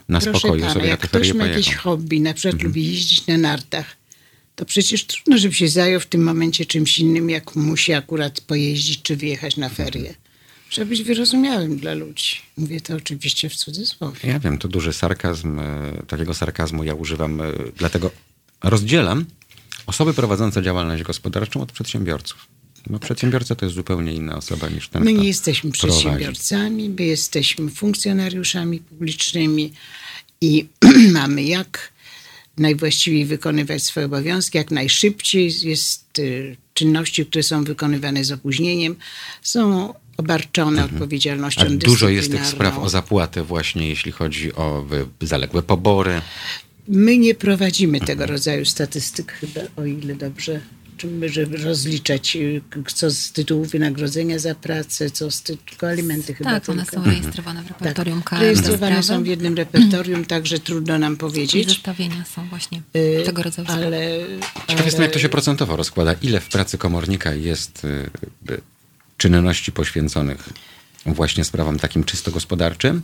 na Proszę spokoju pana, sobie na jak te ktoś ferie ma jakieś hobby, na przykład Mhm. lubi jeździć na nartach, to przecież trudno, żeby się zajął w tym momencie czymś innym, jak musi akurat pojeździć czy wyjechać na ferie. Trzeba być wyrozumiałym dla ludzi. Mówię to oczywiście w cudzysłowie. Ja wiem, to duży sarkazm. e, Takiego sarkazmu ja używam, e, dlatego rozdzielam osoby prowadzące działalność gospodarczą od przedsiębiorców. No, przedsiębiorca to jest zupełnie inna osoba niż ten, My nie jesteśmy prowadzi. przedsiębiorcami, my jesteśmy funkcjonariuszami publicznymi i mamy jak najwłaściwiej wykonywać swoje obowiązki, jak najszybciej. Jest y, czynności, które są wykonywane z opóźnieniem, są obarczone odpowiedzialnością Mhm. A dużo jest tych spraw o zapłatę właśnie, jeśli chodzi o y, zaległe pobory. My nie prowadzimy tego rodzaju statystyk chyba, o ile dobrze, żeby rozliczać, y, co z tytułu wynagrodzenia za pracę, co z tytułu alimenty chyba Tak, one tylko. są rejestrowane w repertorium Tak, KM. te rejestrowane są w jednym repertorium, także trudno nam powiedzieć. zestawienia są właśnie Y, tego rodzaju sprawy. Ale, Ciekaw jestem, jak to ale się procentowo rozkłada. Ile w pracy komornika jest y, czynności poświęconych właśnie sprawom takim czysto gospodarczym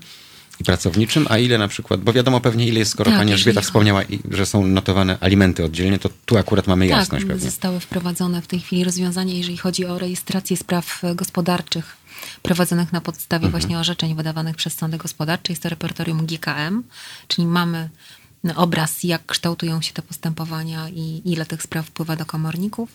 i pracowniczym, a ile na przykład, bo wiadomo pewnie ile jest, skoro Tak, pani Elżbieta wspomniała, że są notowane alimenty oddzielnie, to tu akurat mamy jasność tak, pewnie. zostały wprowadzone w tej chwili rozwiązania, jeżeli chodzi o rejestrację spraw e, gospodarczych prowadzonych na podstawie Mhm. właśnie orzeczeń wydawanych przez sądy gospodarcze. Jest to repertorium GKM, czyli mamy no, obraz, jak kształtują się te postępowania i ile tych spraw wpływa do komorników.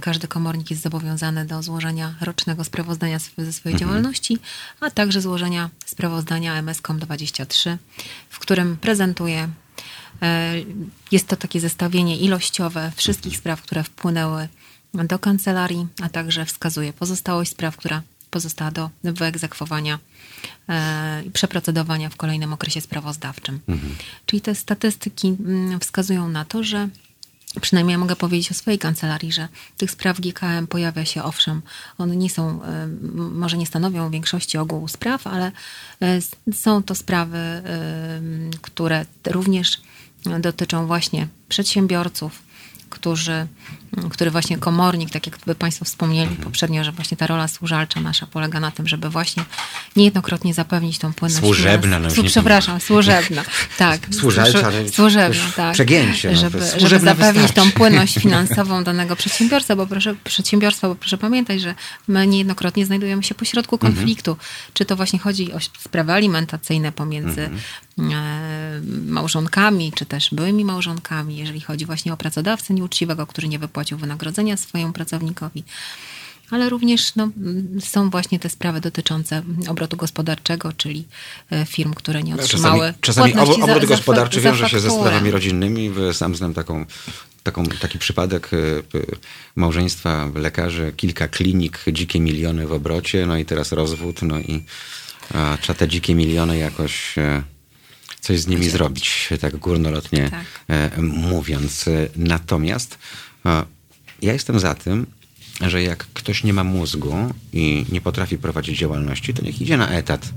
Każdy komornik jest zobowiązany do złożenia rocznego sprawozdania ze swojej działalności, a także złożenia sprawozdania MSCOM 23, w którym prezentuje E, Jest to takie zestawienie ilościowe wszystkich spraw, które wpłynęły do kancelarii, a także wskazuje pozostałość spraw, która pozostała do wyegzekwowania e, i przeprocedowania w kolejnym okresie sprawozdawczym. Czyli te statystyki mm, wskazują na to, że Przynajmniej ja mogę powiedzieć o swojej kancelarii, że tych spraw GKM pojawia się, owszem, one nie są, e, może nie stanowią większości ogółu spraw, ale e, są to sprawy, e, które również dotyczą właśnie przedsiębiorców, którzy, który właśnie komornik, tak jak Państwo wspomnieli poprzednio, że właśnie ta rola służalcza nasza polega na tym, żeby właśnie niejednokrotnie zapewnić tą płynność. Służebna, no Słu- Przepraszam, służebna, tak. Służalcza, Służebna, tak. przegięcie, no, żeby, żeby zapewnić tą wystarczy. płynność finansową danego przedsiębiorstwa, bo proszę, przedsiębiorstwa, bo proszę pamiętać, że my niejednokrotnie znajdujemy się pośrodku Mhm. konfliktu. Czy to właśnie chodzi o sprawy alimentacyjne pomiędzy Mhm. E, małżonkami, czy też byłymi małżonkami, jeżeli chodzi właśnie o pracodawcę nieuczciwego, który nie wypłacił wynagrodzenia swojemu pracownikowi. Ale również no, są właśnie te sprawy dotyczące obrotu gospodarczego, czyli e, firm, które nie otrzymały Czasami, czasami obrót za gospodarczy za wiąże się ze sprawami rodzinnymi. Sam znam taką, taką, taki przypadek y, małżeństwa lekarzy, kilka klinik, dzikie miliony w obrocie, no i teraz rozwód, no i a, trzeba te dzikie miliony jakoś e, coś z nimi zrobić, tak górnolotnie Tak. e, mówiąc. Natomiast e, ja jestem za tym, że jak ktoś nie ma mózgu i nie potrafi prowadzić działalności, to niech idzie na etat.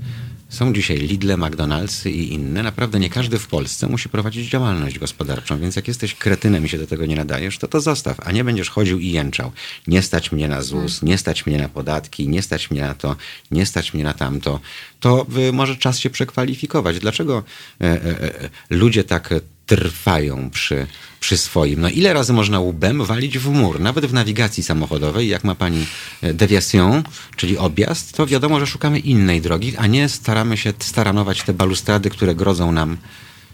Są dzisiaj Lidle, McDonald'sy i inne. Naprawdę nie każdy w Polsce musi prowadzić działalność gospodarczą, więc jak jesteś kretynem i się do tego nie nadajesz, to to zostaw, a nie będziesz chodził i jęczał. Nie stać mnie na ZUS, nie stać mnie na podatki, nie stać mnie na to, nie stać mnie na tamto. To y, może czas się przekwalifikować. Dlaczego e, e, e, ludzie tak trwają przy, przy swoim. No ile razy można łbem walić w mur? Nawet w nawigacji samochodowej, jak ma pani e, deviation, czyli objazd, to wiadomo, że szukamy innej drogi, a nie staramy się staranować te balustrady, które grodzą nam,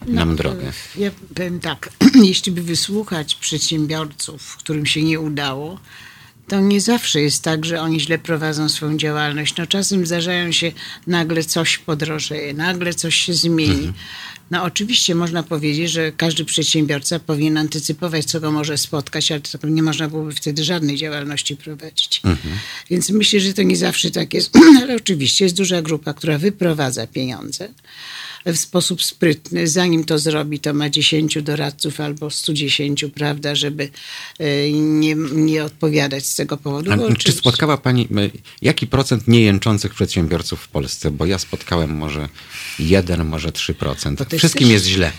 nam drogę. Ja powiem tak, jeśli by wysłuchać przedsiębiorców, którym się nie udało, to nie zawsze jest tak, że oni źle prowadzą swoją działalność. No czasem zdarzają się, nagle coś podrożeje, nagle coś się zmieni. No oczywiście można powiedzieć, że każdy przedsiębiorca powinien antycypować, co go może spotkać, ale to nie można byłoby wtedy żadnej działalności prowadzić. Więc myślę, że to nie zawsze tak jest. ale oczywiście jest duża grupa, która wyprowadza pieniądze w sposób sprytny. Zanim to zrobi, to ma 10 doradców albo 110, prawda, żeby e, nie, nie odpowiadać z tego powodu. Czy spotkała pani, e, jaki procent niejęczących przedsiębiorców w Polsce? Bo ja spotkałem może 1, może 3%. To jest Wszystkim też- jest źle.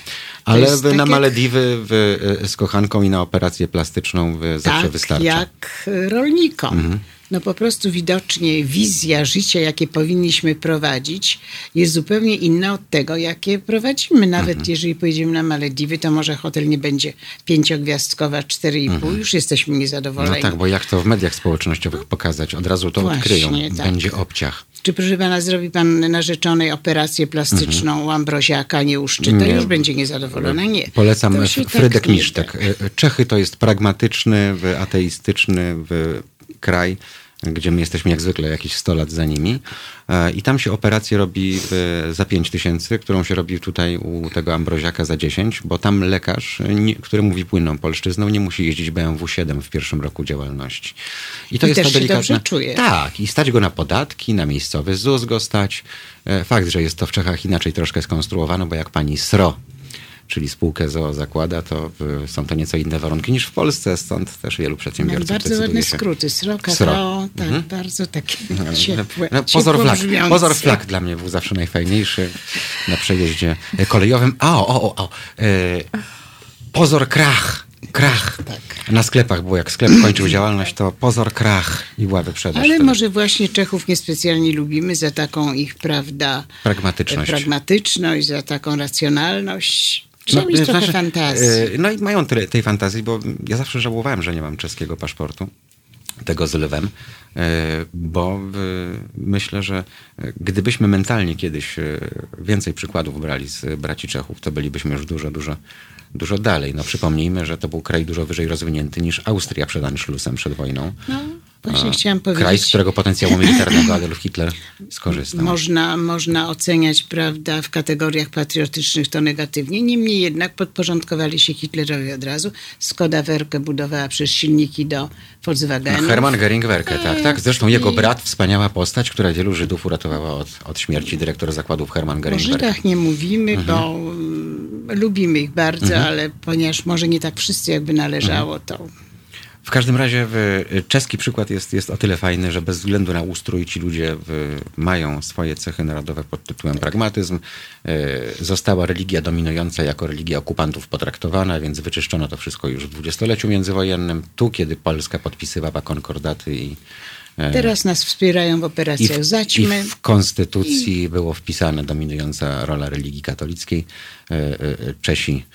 Ale wy tak na Malediwy wy, e, z kochanką i na operację plastyczną wy zawsze tak, jak rolnikom. No po prostu widocznie wizja życia, jakie powinniśmy prowadzić, jest zupełnie inna od tego, jakie prowadzimy. Nawet jeżeli pojedziemy na Malediwy, to może hotel nie będzie pięciogwiazdkowa, 4,5. Już jesteśmy No niezadowoleni. tak, bo jak to w mediach społecznościowych pokazać? Od razu to Właśnie, odkryją. tak. Będzie obciach. Czy proszę pana, zrobi pan narzeczonej operację plastyczną u Ambroziaka, nie u Szczyta, Nie. już będzie niezadowolona? Nie. Polecam To Frydek tak Misztek. da. E, Czechy to jest pragmatyczny, ateistyczny kraj. Gdzie my jesteśmy jak zwykle jakieś 100 lat za nimi. E, I tam się operację robi e, za 5 tysięcy, którą się robi tutaj u tego Ambroziaka za 10, bo tam lekarz, nie, który mówi płynną polszczyzną, nie musi jeździć BMW 7 w pierwszym roku działalności. I to I jest też ta delikatna... czuje. Tak, i stać go na podatki, na miejscowy ZUS go stać. E, fakt, że jest to w Czechach inaczej troszkę skonstruowane, bo jak pani SRO czyli spółkę ZOO zakłada, to są to nieco inne warunki niż w Polsce, stąd też wielu przedsiębiorców Mam bardzo ładne się... skróty, sroka, SRO, tak, mhm. bardzo takie no, ciepłe. No, pozor, flak, pozor flak dla mnie był zawsze najfajniejszy na przejeździe kolejowym. A, o, o, o, e, pozor krach. Krach. Tak. Na sklepach było, jak sklep kończył działalność, to pozor krach i była wyprzedaż. Ale wtedy. może właśnie Czechów niespecjalnie lubimy za taką ich, prawda, pragmatyczność, pragmatyczność za taką racjonalność. Trzeba no, mieć trochę znaczy, fantazji. E, no i mają tyle tej fantazji, bo ja zawsze żałowałem, że nie mam czeskiego paszportu tego z lwem, e, bo myślę, że gdybyśmy mentalnie kiedyś e, więcej przykładów brali z braci Czechów, to bylibyśmy już dużo, dużo, dużo dalej. No przypomnijmy, że to był kraj dużo wyżej rozwinięty niż Austria przed Anschlussem, przed wojną. No. Właśnie chciałam powiedzieć. Kraj, z którego potencjału militarnego Adolf Hitler skorzystał. Można, można oceniać, prawda, w kategoriach patriotycznych to negatywnie. Niemniej jednak podporządkowali się Hitlerowi od razu. Skoda Werke budowała przez silniki do Volkswagenu. No, Hermann Göring Werke, tak, tak. Zresztą jego brat, wspaniała postać, która wielu Żydów uratowała od, od śmierci, dyrektor zakładów Hermann Göring Werke. O Żydach nie mówimy, mhm. bo mm, lubimy ich bardzo, mhm. ale ponieważ może nie tak wszyscy jakby należało, mhm. to w każdym razie czeski przykład jest, jest o tyle fajny, że bez względu na ustrój ci ludzie mają swoje cechy narodowe pod tytułem pragmatyzm. E, została religia dominująca jako religia okupantów potraktowana, więc wyczyszczono to wszystko już w dwudziestoleciu międzywojennym. Tu, kiedy Polska podpisywała konkordaty i Teraz nas wspierają w operacjach I w, Zaćmy. I w konstytucji I... było wpisane dominująca rola religii katolickiej. E, e, Czesi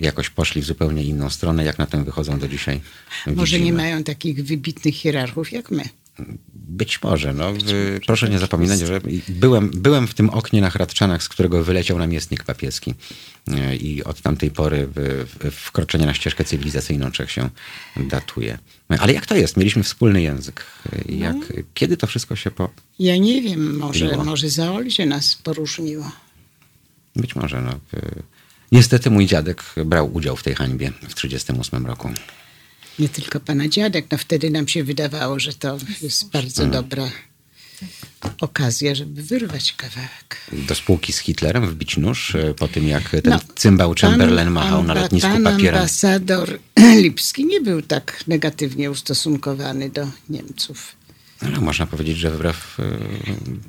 jakoś poszli w zupełnie inną stronę, jak na tym wychodzą do dzisiaj. Może nie mają takich wybitnych hierarchów jak my. Być może. No, proszę nie zapominać, że byłem, byłem w tym oknie na Hradczanach, z którego wyleciał namiestnik papieski. E, I od tamtej pory wkroczenie na ścieżkę cywilizacyjną Czech się datuje. Ale jak to jest? Mieliśmy wspólny język. Jak, no. Kiedy to wszystko się po... Ja nie wiem, może, może za się nas poróżniło. Być może. No. Niestety mój dziadek brał udział w tej hańbie w 1938 roku nie tylko pana dziadek. No wtedy nam się wydawało, że to jest bardzo hmm. dobra okazja, żeby wyrwać kawałek. Do spółki z Hitlerem wbić nóż e, po tym, jak ten no, cymbał Chamberlain machał na lotnisku pan papierem. ambasador Lipski nie był tak negatywnie ustosunkowany do Niemców. No, można powiedzieć, że wbrew y,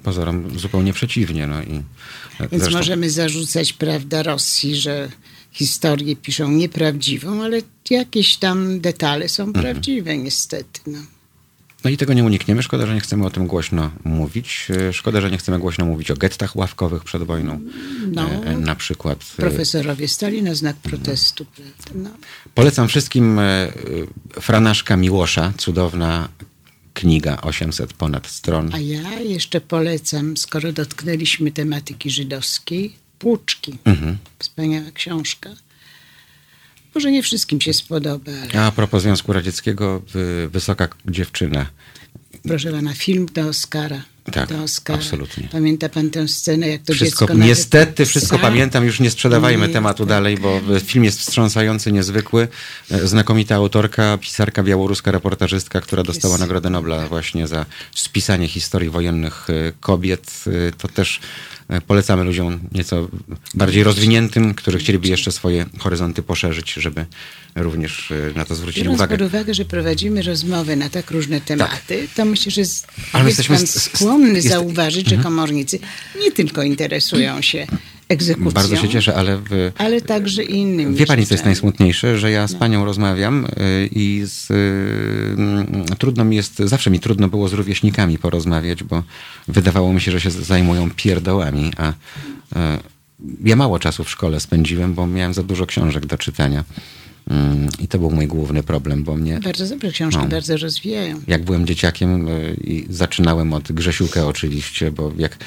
pozorom zupełnie przeciwnie. No i Więc zresztą... możemy zarzucać, prawda, Rosji, że historię piszą nieprawdziwą, ale jakieś tam detale są mhm. prawdziwe niestety. No. No i tego nie unikniemy. Szkoda, że nie chcemy o tym głośno mówić. E, szkoda, że nie chcemy głośno mówić o gettach ławkowych przed wojną. No, e, e, na przykład. Profesorowie stali na znak protestu. No. Polecam wszystkim Franaszka Miłosza, cudowna kniga, 800 ponad stron. A ja jeszcze polecam, skoro dotknęliśmy tematyki żydowskiej, Płuczki. Mhm. Wspaniała książka. Może nie wszystkim się spodoba. Ale... A, a propos Związku Radzieckiego, Wysoka Dziewczyna. Proszę pana, film do Oscara. Tak, do Oscara. absolutnie. Pamięta pan tę scenę, jak to wszystko, dziecko Niestety wszystko pamiętam, już nie sprzedawajmy nie, tematu tak. dalej, bo film jest wstrząsający, niezwykły. Znakomita autorka, pisarka białoruska, reportażystka, która dostała jest. Nagrodę Nobla właśnie za spisanie historii wojennych kobiet. To też polecamy ludziom nieco bardziej rozwiniętym, którzy chcieliby jeszcze swoje horyzonty poszerzyć, żeby również e, na to zwrócić Biorąc uwagę. pod uwagę, że prowadzimy rozmowy na tak różne tematy, tak. to myślę, że jest, Ale jest pan skłonny jest... zauważyć, że mhm. komornicy nie tylko interesują się egzekucją. Bardzo się cieszę, ale... W, ale także innym. Wie pani, co jest najsmutniejsze? Że ja z no. panią rozmawiam y, i z, y, trudno mi jest, zawsze mi trudno było z rówieśnikami porozmawiać, bo wydawało mi się, że się zajmują pierdołami, a y, ja mało czasu w szkole spędziłem, bo miałem za dużo książek do czytania. Mm, I to był mój główny problem, bo mnie... Bardzo dobre książki, no, bardzo rozwijają. Jak byłem dzieciakiem i zaczynałem od Grzesiuka oczywiście, bo jak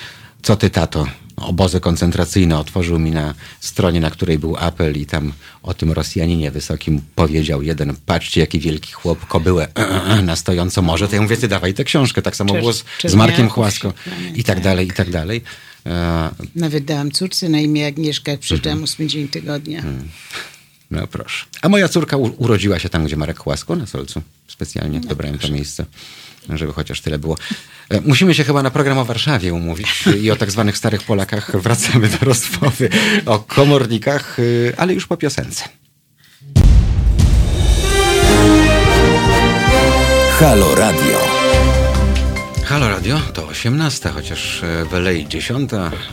co ty tato, obozy koncentracyjne otworzył mi na stronie, na której był apel i tam o tym Rosjaninie wysokim powiedział jeden, patrzcie jaki wielki chłop, kobyłę na stojąco morze, to ja mówię, ty dawaj tę książkę. Tak samo było z, z Markiem Chłasko i tak dalej, i tak dalej. E, Nawet dałam córce na imię Agnieszka, jak przyjeżdżałam mhm. ósmy dzień tygodnia. Hmm. No proszę. A moja córka urodziła się tam, gdzie Marek Chłasko, na Solcu. Specjalnie no, dobrałem proszę. to miejsce, żeby chociaż tyle było. E, musimy się chyba na program o Warszawie umówić i o tak zwanych starych Polakach. Wracamy do rozmowy o komornikach, y, ale już po piosence. Halo Radio. Halo Radio to 18, chociaż e, w LA 10,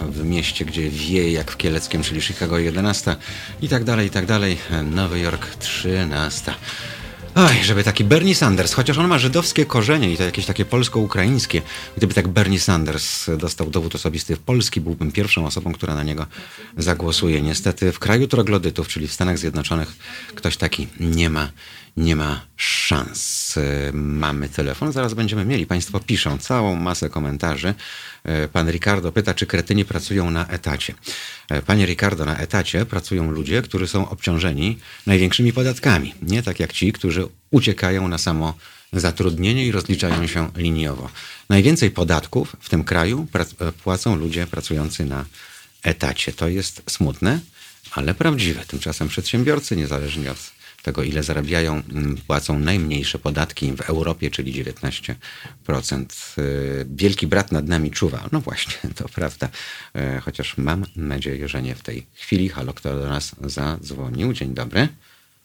w mieście, gdzie wieje jak w Kieleckiem, czyli Chicago 11 i tak dalej, i tak dalej. Nowy Jork 13. Oj, żeby taki Bernie Sanders, chociaż on ma żydowskie korzenie i to jakieś takie polsko-ukraińskie. Gdyby tak Bernie Sanders dostał dowód osobisty w Polski, byłbym pierwszą osobą, która na niego zagłosuje. Niestety w kraju troglodytów, czyli w Stanach Zjednoczonych, ktoś taki nie ma nie ma szans. E, mamy telefon, zaraz będziemy mieli. Państwo piszą całą masę komentarzy. E, pan Ricardo pyta, czy kretyni pracują na etacie. E, panie Ricardo, na etacie pracują ludzie, którzy są obciążeni największymi podatkami. Nie tak jak ci, którzy uciekają na samo zatrudnienie i rozliczają się liniowo. Najwięcej podatków w tym kraju płacą ludzie pracujący na etacie. To jest smutne, ale prawdziwe. Tymczasem przedsiębiorcy, niezależnie od tego, ile zarabiają, mm, płacą najmniejsze podatki w Europie, czyli 19%. Y, Wielki brat nad nami czuwa. No właśnie, to prawda. Y, chociaż mam nadzieję, że nie w tej chwili. Halo, kto do nas zadzwonił? Dzień dobry.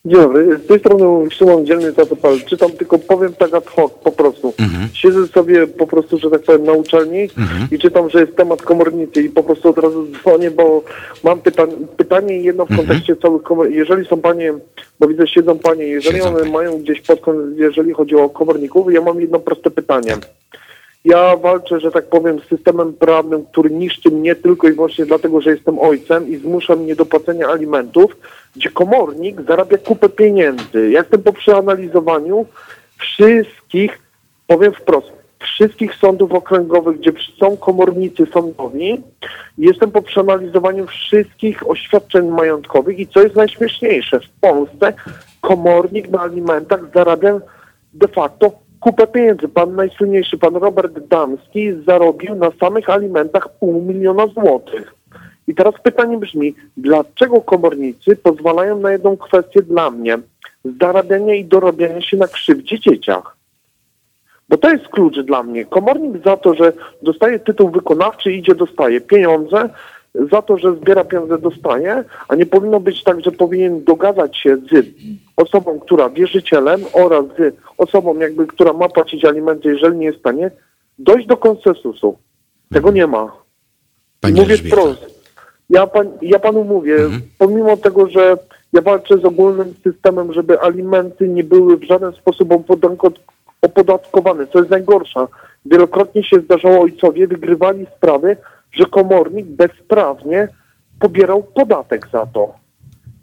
Dzień dobry, z tej strony Szymon Dzielny Zatopal. Czytam tylko powiem tak ad hoc po prostu. Mhm. Siedzę sobie po prostu, że tak powiem, na uczelni mhm. i czytam, że jest temat komornicy i po prostu od razu dzwonię, bo mam pyta pytanie jedno w mhm. kontekście całych komorników. Jeżeli są panie, bo widzę, siedzą panie, jeżeli siedzą one panie. mają gdzieś podkąd, jeżeli chodzi o komorników, ja mam jedno proste pytanie. Ja walczę, że tak powiem, z systemem prawnym, który niszczy mnie tylko i wyłącznie dlatego, że jestem ojcem i zmusza mnie do płacenia alimentów, gdzie komornik zarabia kupę pieniędzy. Ja jestem po przeanalizowaniu wszystkich, powiem wprost, wszystkich sądów okręgowych, gdzie są komornicy sądowi. Jestem po przeanalizowaniu wszystkich oświadczeń majątkowych i co jest najśmieszniejsze, w Polsce komornik na alimentach zarabia de facto kupę pieniędzy. Pan najsłynniejszy, pan Robert Damski zarobił na samych alimentach pół miliona złotych. I teraz pytanie brzmi, dlaczego komornicy pozwalają na jedną kwestię dla mnie, zarabiania i dorabiania się na krzywdzie dzieciach? Bo to jest klucz dla mnie. Komornik za to, że dostaje tytuł wykonawczy, idzie, dostaje pieniądze, za to, że zbiera pieniądze, dostaje, a nie powinno być tak, że powinien dogadać się z osobą, która wierzycielem oraz z osobą, jakby, która ma płacić alimenty, jeżeli nie jest w stanie, dojść do konsensusu. Tego nie ma. Pani Mówię wprost. Ja, pan, ja panu mówię, mhm. pomimo tego, że ja walczę z ogólnym systemem, żeby alimenty nie były w żaden sposób opodatkowane, co jest najgorsza. Wielokrotnie się zdarzało ojcowie, wygrywali sprawy, że komornik bezprawnie pobierał podatek za to.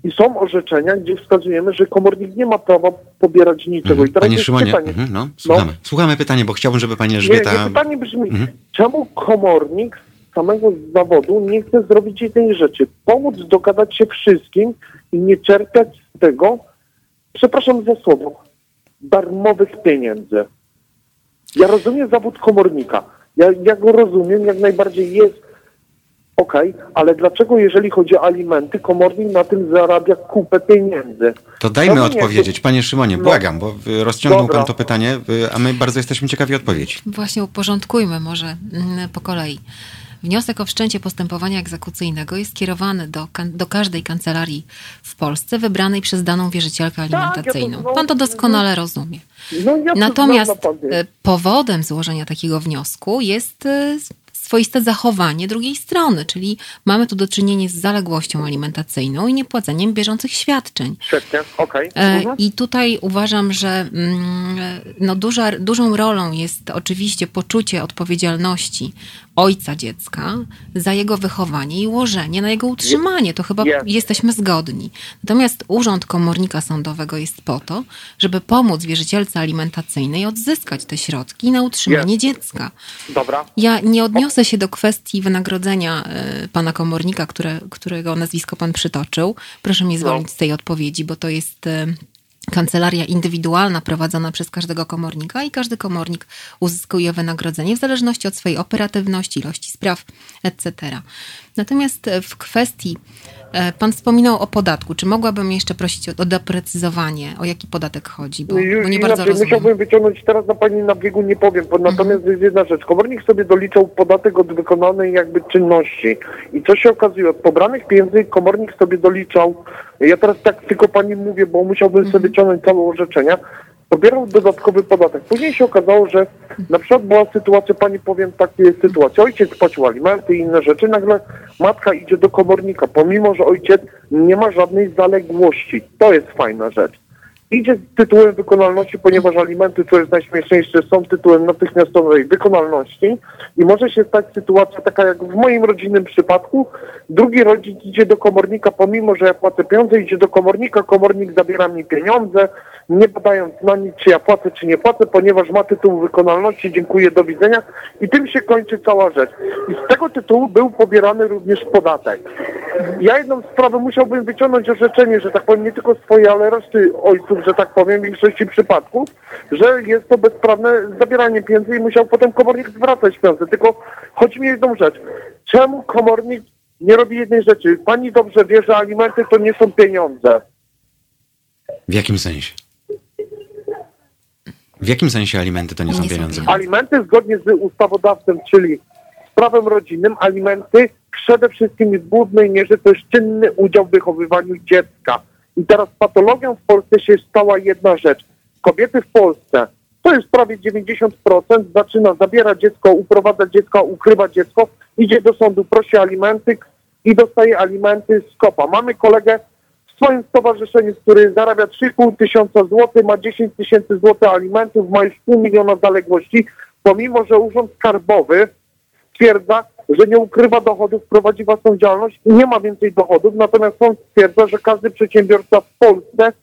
I są orzeczenia, gdzie wskazujemy, że komornik nie ma prawa pobierać niczego. Mhm. I teraz Panie Szymonie, pytanie. Mhm, no, słuchamy. No. słuchamy pytanie, bo chciałbym, żeby Pani Elżbieta... Nie, nie, pytanie brzmi, mhm. czemu komornik samego zawodu nie chce zrobić jednej rzeczy. Pomóc dogadać się wszystkim i nie czerpać z tego, przepraszam za słowo, darmowych pieniędzy. Ja rozumiem zawód komornika. Ja, ja go rozumiem, jak najbardziej jest ok, ale dlaczego jeżeli chodzi o alimenty, komornik na tym zarabia kupę pieniędzy? To dajmy no, odpowiedzieć. Panie Szymonie, no. błagam, bo rozciągnął Dobra. pan to pytanie, a my bardzo jesteśmy ciekawi odpowiedzi. Właśnie uporządkujmy może mm, po kolei. Wniosek o wszczęcie postępowania egzekucyjnego jest kierowany do, do każdej kancelarii w Polsce wybranej przez daną wierzycielkę alimentacyjną. Tak, ja Pan to doskonale rozumie. No, Natomiast e, powodem złożenia takiego wniosku jest e, swoiste zachowanie drugiej strony, czyli mamy tu do czynienia z zaległością alimentacyjną i niepłaceniem bieżących świadczeń. Świetnie, okej. Okay. E, mhm. I tutaj uważam, że mm, no duża, dużą rolą jest oczywiście poczucie odpowiedzialności ojca dziecka za jego wychowanie i łożenie na jego utrzymanie. To chyba Jest. jesteśmy zgodni. Natomiast Urząd Komornika Sądowego jest po to, żeby pomóc wierzycielce alimentacyjnej odzyskać te środki na utrzymanie dziecka. Dobra. Ja nie odniosę się do kwestii wynagrodzenia e, pana komornika, które, którego nazwisko pan przytoczył. Proszę mnie zwolnić z tej odpowiedzi, bo to jest e, kancelaria indywidualna prowadzona przez każdego komornika i każdy komornik uzyskuje wynagrodzenie w zależności od swojej operatywności, ilości spraw, etc. Natomiast w kwestii, pan wspominał o podatku. Czy mogłabym jeszcze prosić o, o doprecyzowanie, o jaki podatek chodzi? Bo, Ju- bo nie bardzo rozumiem. musiałbym wyciągnąć teraz na pani na biegu, nie powiem, bo Mhm. natomiast jest jedna rzecz. Komornik sobie doliczał podatek od wykonanej jakby czynności. I co się okazuje, od pobranych pieniędzy komornik sobie doliczał, ja teraz tak tylko pani mówię, bo musiałbym Mhm. sobie wyciągnąć całe orzeczenia, pobierał dodatkowy podatek. Później się okazało, że na przykład była sytuacja, pani powiem takie sytuacje, ojciec płacił alimenty i inne rzeczy, nagle matka idzie do komornika, pomimo, że ojciec nie ma żadnej zaległości. To jest fajna rzecz. Idzie z tytułem wykonalności, ponieważ alimenty, co jest najśmieszniejsze, są tytułem natychmiastowej wykonalności i może się stać sytuacja taka jak w moim rodzinnym przypadku. Drugi rodzic idzie do komornika, pomimo, że ja płacę pieniądze, idzie do komornika, komornik zabiera mi pieniądze, nie badając na nic, czy ja płacę, czy nie płacę, ponieważ ma tytuł wykonalności, dziękuję, do widzenia i tym się kończy cała rzecz. I z tego tytułu był pobierany również podatek. Ja jedną sprawę musiałbym wyciągnąć orzeczenie, że tak powiem, nie tylko swoje, ale reszty ojców, że tak powiem, w większości przypadków, że jest to bezprawne zabieranie pieniędzy i musiał potem komornik zwracać pieniądze. Tylko chodzi mi o jedną rzecz. Czemu komornik nie robi jednej rzeczy? Pani dobrze wie, że alimenty to nie są pieniądze. W jakim sensie? W jakim sensie alimenty to nie są Nie są pieniądze? pieniądze. Alimenty zgodnie z ustawodawcą, czyli z prawem rodzinnym, alimenty przede wszystkim w głównej mierze to jest czynny udział w wychowywaniu dziecka. I teraz patologią w Polsce się stała jedna rzecz. Kobiety w Polsce, to jest prawie 90%, zaczyna zabierać dziecko, uprowadza dziecko, ukrywa dziecko, idzie do sądu, prosi alimenty i dostaje alimenty z kopa. Mamy kolegę w swoim stowarzyszeniu, który zarabia 3,5 tysiąca złotych, ma 10 tysięcy złotych alimentów, ma już pół miliona zaległości, pomimo, że Urząd Skarbowy stwierdza, że nie ukrywa dochodów, prowadzi własną działalność i nie ma więcej dochodów, natomiast sąd stwierdza, że każdy przedsiębiorca w Polsce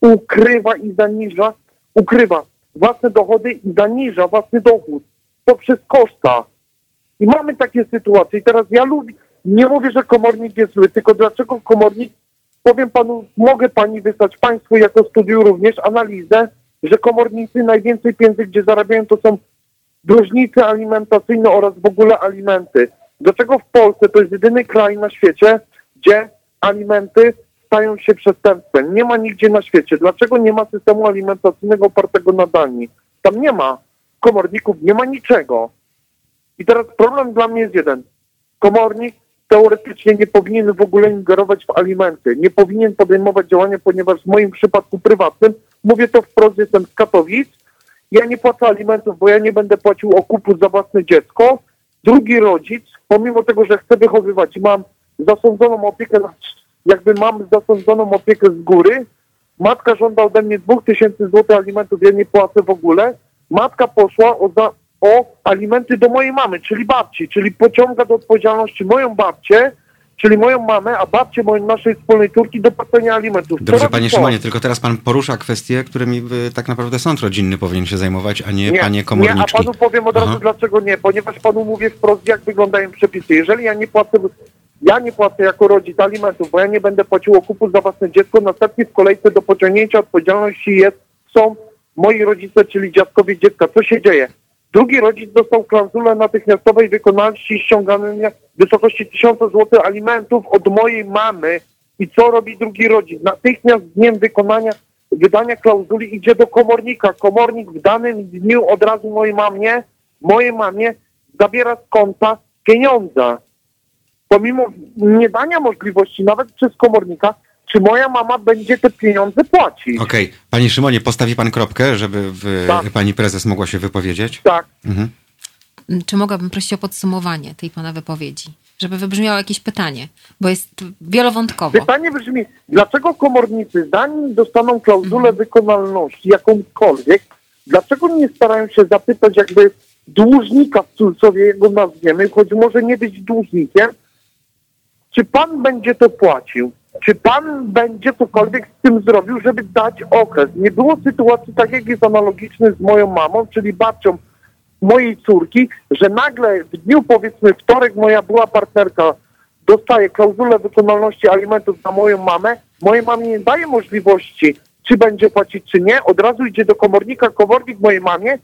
ukrywa i zaniża, ukrywa własne dochody i zaniża własny dochód poprzez koszta. I mamy takie sytuacje. I teraz ja lubię, nie mówię, że komornik jest zły, tylko dlaczego komornik, powiem panu, mogę pani wysłać państwu jako studiu również analizę, że komornicy najwięcej pieniędzy, gdzie zarabiają, to są dłużnicy alimentacyjne oraz w ogóle alimenty. Dlaczego w Polsce to jest jedyny kraj na świecie, gdzie alimenty stają się przestępstwem? Nie ma nigdzie na świecie. Dlaczego nie ma systemu alimentacyjnego opartego na Danii? Tam nie ma komorników, nie ma niczego. I teraz problem dla mnie jest jeden. Komornik teoretycznie nie powinien w ogóle ingerować w alimenty. Nie powinien podejmować działania, ponieważ w moim przypadku prywatnym, mówię to wprost, jestem z Katowic, ja nie płacę alimentów, bo ja nie będę płacił okupu za własne dziecko. Drugi rodzic, pomimo tego, że chcę wychowywać i mam zasądzoną opiekę, jakby mam zasądzoną opiekę z góry, matka żąda ode mnie 2000 zł alimentów, ja nie płacę w ogóle. Matka poszła o, za, o alimenty do mojej mamy, czyli babci, czyli pociąga do odpowiedzialności moją babcię, czyli moją mamę, a babcię mojej naszej wspólnej córki do płacenia alimentów. Dobrze, robi panie to? Szymonie, tylko teraz pan porusza kwestie, którymi y, tak naprawdę sąd rodzinny powinien się zajmować, a nie, Nie, panie nie, a komorniczki. panu powiem od razu Aha. dlaczego nie, ponieważ panu mówię wprost, jak wyglądają przepisy. Jeżeli ja nie płacę, ja nie płacę jako rodzic alimentów, bo ja nie będę płacił okupu za własne dziecko, następnie w kolejce do pociągnięcia odpowiedzialności jest, są moi rodzice, czyli dziadkowie dziecka. Co się dzieje? Drugi rodzic dostał klauzulę natychmiastowej wykonalności ściągania w wysokości 1000 zł alimentów od mojej mamy. I co robi drugi rodzic? Natychmiast z dniem wykonania, wydania klauzuli idzie do komornika. Komornik w danym dniu od razu mojej mamie, mojej mamie zabiera z konta pieniądze. Pomimo niedania możliwości nawet przez komornika, czy moja mama będzie te pieniądze płacić? Okej, panie Szymonie, postawi pan kropkę, żeby w, Tak. pani prezes mogła się wypowiedzieć? Tak. Mhm. Czy mogłabym prosić o podsumowanie tej pana wypowiedzi? Żeby wybrzmiało jakieś pytanie, bo jest wielowątkowo. Pytanie brzmi, dlaczego komornicy, zanim dostaną klauzulę wykonalności jakąkolwiek, dlaczego nie starają się zapytać jakby dłużnika w cudzysłowie jego nazwiemy, choć może nie być dłużnikiem, czy pan będzie to płacił? Czy pan będzie cokolwiek z tym zrobił, żeby dać okres? Nie było sytuacji tak, jak jest analogiczny z moją mamą, czyli babcią mojej córki, że nagle w dniu powiedzmy wtorek moja była partnerka dostaje klauzulę wykonalności alimentów na moją mamę, mojej mamie nie daje możliwości, czy będzie płacić, czy nie, od razu idzie do komornika, komornik mojej mamie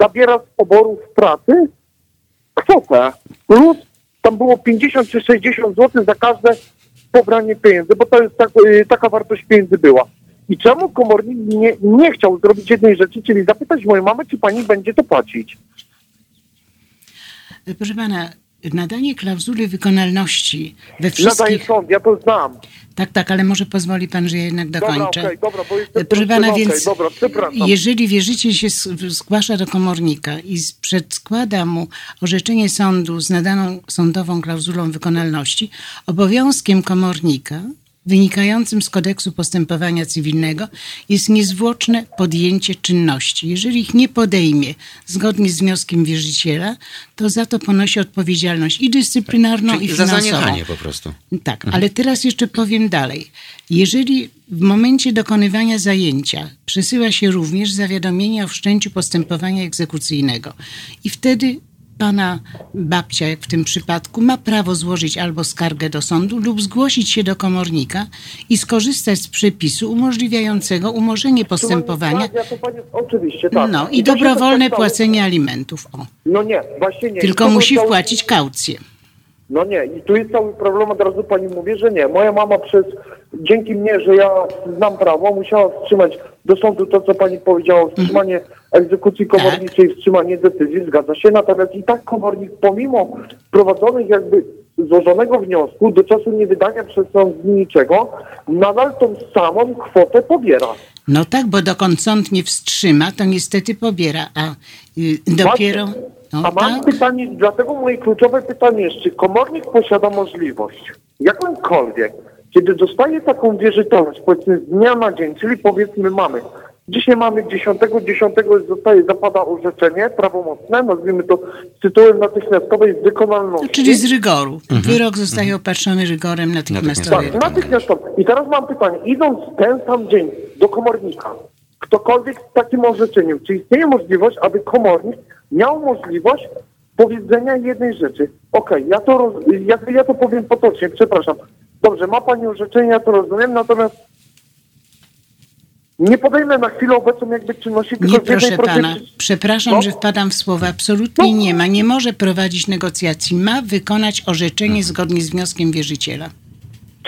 zabiera z poborów pracy. Kwotę plus tam było 50 czy 60 zł za każde pobranie pieniędzy, bo to jest tak, y, taka wartość pieniędzy była. I czemu komornik nie, nie chciał zrobić jednej rzeczy, czyli zapytać moją mamę, czy pani będzie to płacić? Proszę pana, nadanie klauzuli wykonalności we Nadaje wszystkich... sąd, ja to znam. Tak, tak, ale może pozwoli pan, że ja jednak Dobra, dokończę. okej, dobra, bo jestem Proszę pana, okej, więc dobra, jeżeli wierzyciel się zgłasza do komornika i przedkłada mu orzeczenie sądu z nadaną sądową klauzulą wykonalności, obowiązkiem komornika wynikającym z kodeksu postępowania cywilnego jest niezwłoczne podjęcie czynności. Jeżeli ich nie podejmie zgodnie z wnioskiem wierzyciela, to za to ponosi odpowiedzialność i dyscyplinarną, Czyli i za finansową. zaniechanie po prostu. Tak, ale teraz jeszcze powiem dalej. Jeżeli w momencie dokonywania zajęcia przesyła się również zawiadomienie o wszczęciu postępowania egzekucyjnego i wtedy pana babcia, jak w tym przypadku, ma prawo złożyć albo skargę do sądu lub zgłosić się do komornika i skorzystać z przepisu umożliwiającego umorzenie postępowania, to oczywiście, tak. no i się dobrowolne płacenie alimentów. O. No nie, właśnie nie. I Tylko musi cały- wpłacić kaucję. No nie, i tu jest cały problem, od razu pani mówię, że nie. Moja mama przez, dzięki mnie, że ja znam prawo, musiała wstrzymać do sądu to, co pani powiedziała, wstrzymanie egzekucji komorniczej, wstrzymanie decyzji, zgadza się. Natomiast i tak komornik, pomimo prowadzonych jakby złożonego wniosku, do czasu niewydania przez sąd niczego, nadal tą samą kwotę pobiera. No tak, bo dokąd sąd nie wstrzyma, to niestety pobiera, a y, dopiero... No A mam tak, pytanie, dlatego moje kluczowe pytanie jest, czy komornik posiada możliwość, jakąkolwiek, kiedy dostaje taką wierzytelność, powiedzmy z dnia na dzień, czyli powiedzmy mamy, dzisiaj mamy 10, 10 zostaje, zapada orzeczenie prawomocne, nazwijmy to tytułem natychmiastowej wykonalności. no, czyli z rygoru. Wyrok zostaje opatrzony rygorem natychmiastowej. Tak, natychmiastowo. I teraz mam pytanie, idąc ten sam dzień do komornika, ktokolwiek z takim orzeczeniem, czy istnieje możliwość, aby komornik miał możliwość powiedzenia jednej rzeczy. Okej, ja, to roz, ja, ja to powiem potocznie, przepraszam. Dobrze, ma Pani orzeczenie, ja to rozumiem, natomiast nie podejmę na chwilę obecną jakby czynności, Nie proszę pana, przepraszam, No. że wpadam w słowo. Absolutnie nie ma. Nie może prowadzić negocjacji. Ma wykonać orzeczenie zgodnie z wnioskiem wierzyciela.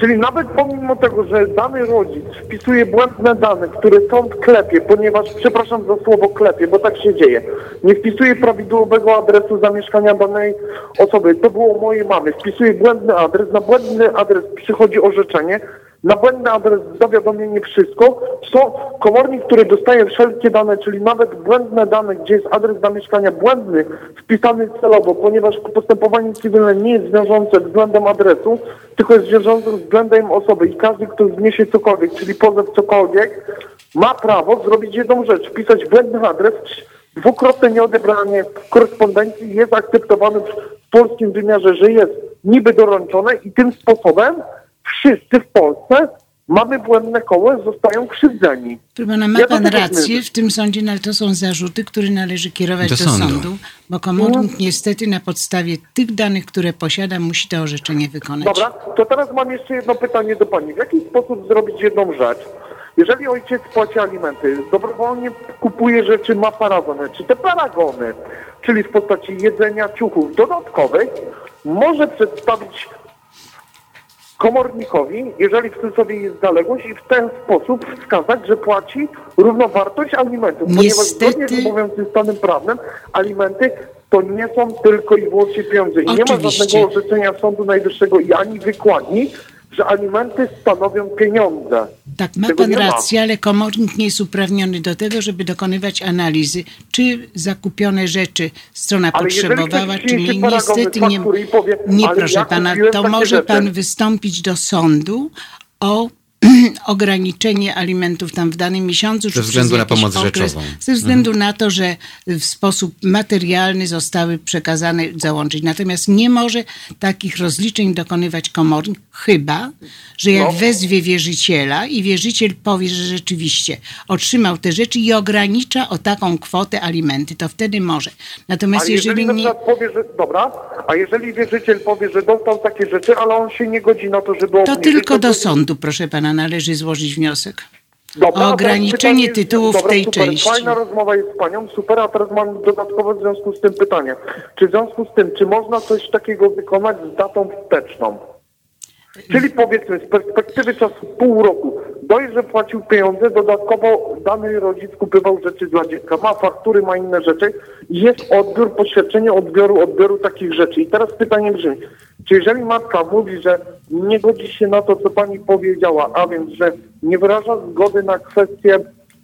Czyli nawet pomimo tego, że dany rodzic wpisuje błędne dane, które sąd klepie, ponieważ, przepraszam za słowo klepie, bo tak się dzieje, nie wpisuje prawidłowego adresu zamieszkania danej osoby, to było mojej mamy, wpisuje błędny adres, na błędny adres przychodzi orzeczenie, na błędny adres zawiadomienie wszystko, są komornik, który dostaje wszelkie dane, czyli nawet błędne dane, gdzie jest adres zamieszkania błędny, wpisany celowo, ponieważ postępowanie cywilne nie jest wiążące względem adresu, tylko jest wiążące względem osoby i każdy, kto wniesie cokolwiek, czyli pozew cokolwiek, ma prawo zrobić jedną rzecz, wpisać błędny adres, dwukrotne nieodebranie korespondencji jest akceptowane w polskim wymiarze, że jest niby doręczone i tym sposobem wszyscy w Polsce mamy błędne koło, zostają krzywdzeni. Pana, ma Ja pan rację w tym sądzie, no ale to są zarzuty, które należy kierować Do do, sądu. sądu, bo komornik niestety na podstawie tych danych, które posiada, musi to orzeczenie wykonać. Dobra, to teraz mam jeszcze jedno pytanie do Pani. W jaki sposób zrobić jedną rzecz? Jeżeli ojciec płaci alimenty, dobrowolnie kupuje rzeczy, ma paragony, czy te paragony, czyli w postaci jedzenia, ciuchów dodatkowych, może przedstawić komornikowi, jeżeli w cudzysłowie jest zaległość i w ten sposób wskazać, że płaci równowartość alimentów. Ponieważ zgodnie z obowiązującym stanem prawnym alimenty to nie są tylko i wyłącznie pieniądze. I nie ma Oczywiście. żadnego orzeczenia Sądu Najwyższego i ani wykładni, że alimenty stanowią pieniądze. Tak, ma Tego pan nie ma. rację, ale komornik nie jest uprawniony do tego, żeby dokonywać analizy, czy zakupione rzeczy strona Ale potrzebowała, czy nie. Niestety nie, powie, nie proszę ja pana, to może pan wystąpić do sądu o ograniczenie alimentów tam w danym miesiącu. Ze względu na pomoc okres, rzeczową. Ze względu mhm. na to, że w sposób materialny zostały przekazane załączyć. Natomiast nie może takich rozliczeń dokonywać komornik, chyba, że jak no. wezwie wierzyciela i wierzyciel powie, że rzeczywiście otrzymał te rzeczy i ogranicza o taką kwotę alimenty, to wtedy może. Natomiast a jeżeli, jeżeli nie... powie, że dobra, a jeżeli wierzyciel powie, że dostał takie rzeczy, ale on się nie godzi na to, żeby To obniżyć, tylko do sądu, proszę pana, należy złożyć wniosek. Dobra, o ograniczenie pytanie, tytułów dobra, tej super, części. Fajna rozmowa jest z panią, super, a teraz mam dodatkowo w związku z tym pytanie. Czy w związku z tym, czy można coś takiego wykonać z datą wsteczną? Czyli powiedzmy z perspektywy czasu pół roku, dość, że płacił pieniądze, dodatkowo dany rodzic kupywał rzeczy dla dziecka, ma faktury, ma inne rzeczy i jest odbiór, poświadczenie odbioru, odbioru takich rzeczy. I teraz pytanie brzmi, czy jeżeli matka mówi, że nie godzi się na to, co pani powiedziała, a więc, że nie wyraża zgody na kwestię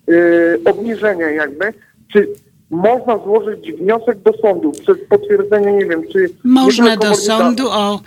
yy, obniżenia jakby, czy można złożyć wniosek do sądu przez potwierdzenie, nie wiem, czy... Można do sądu o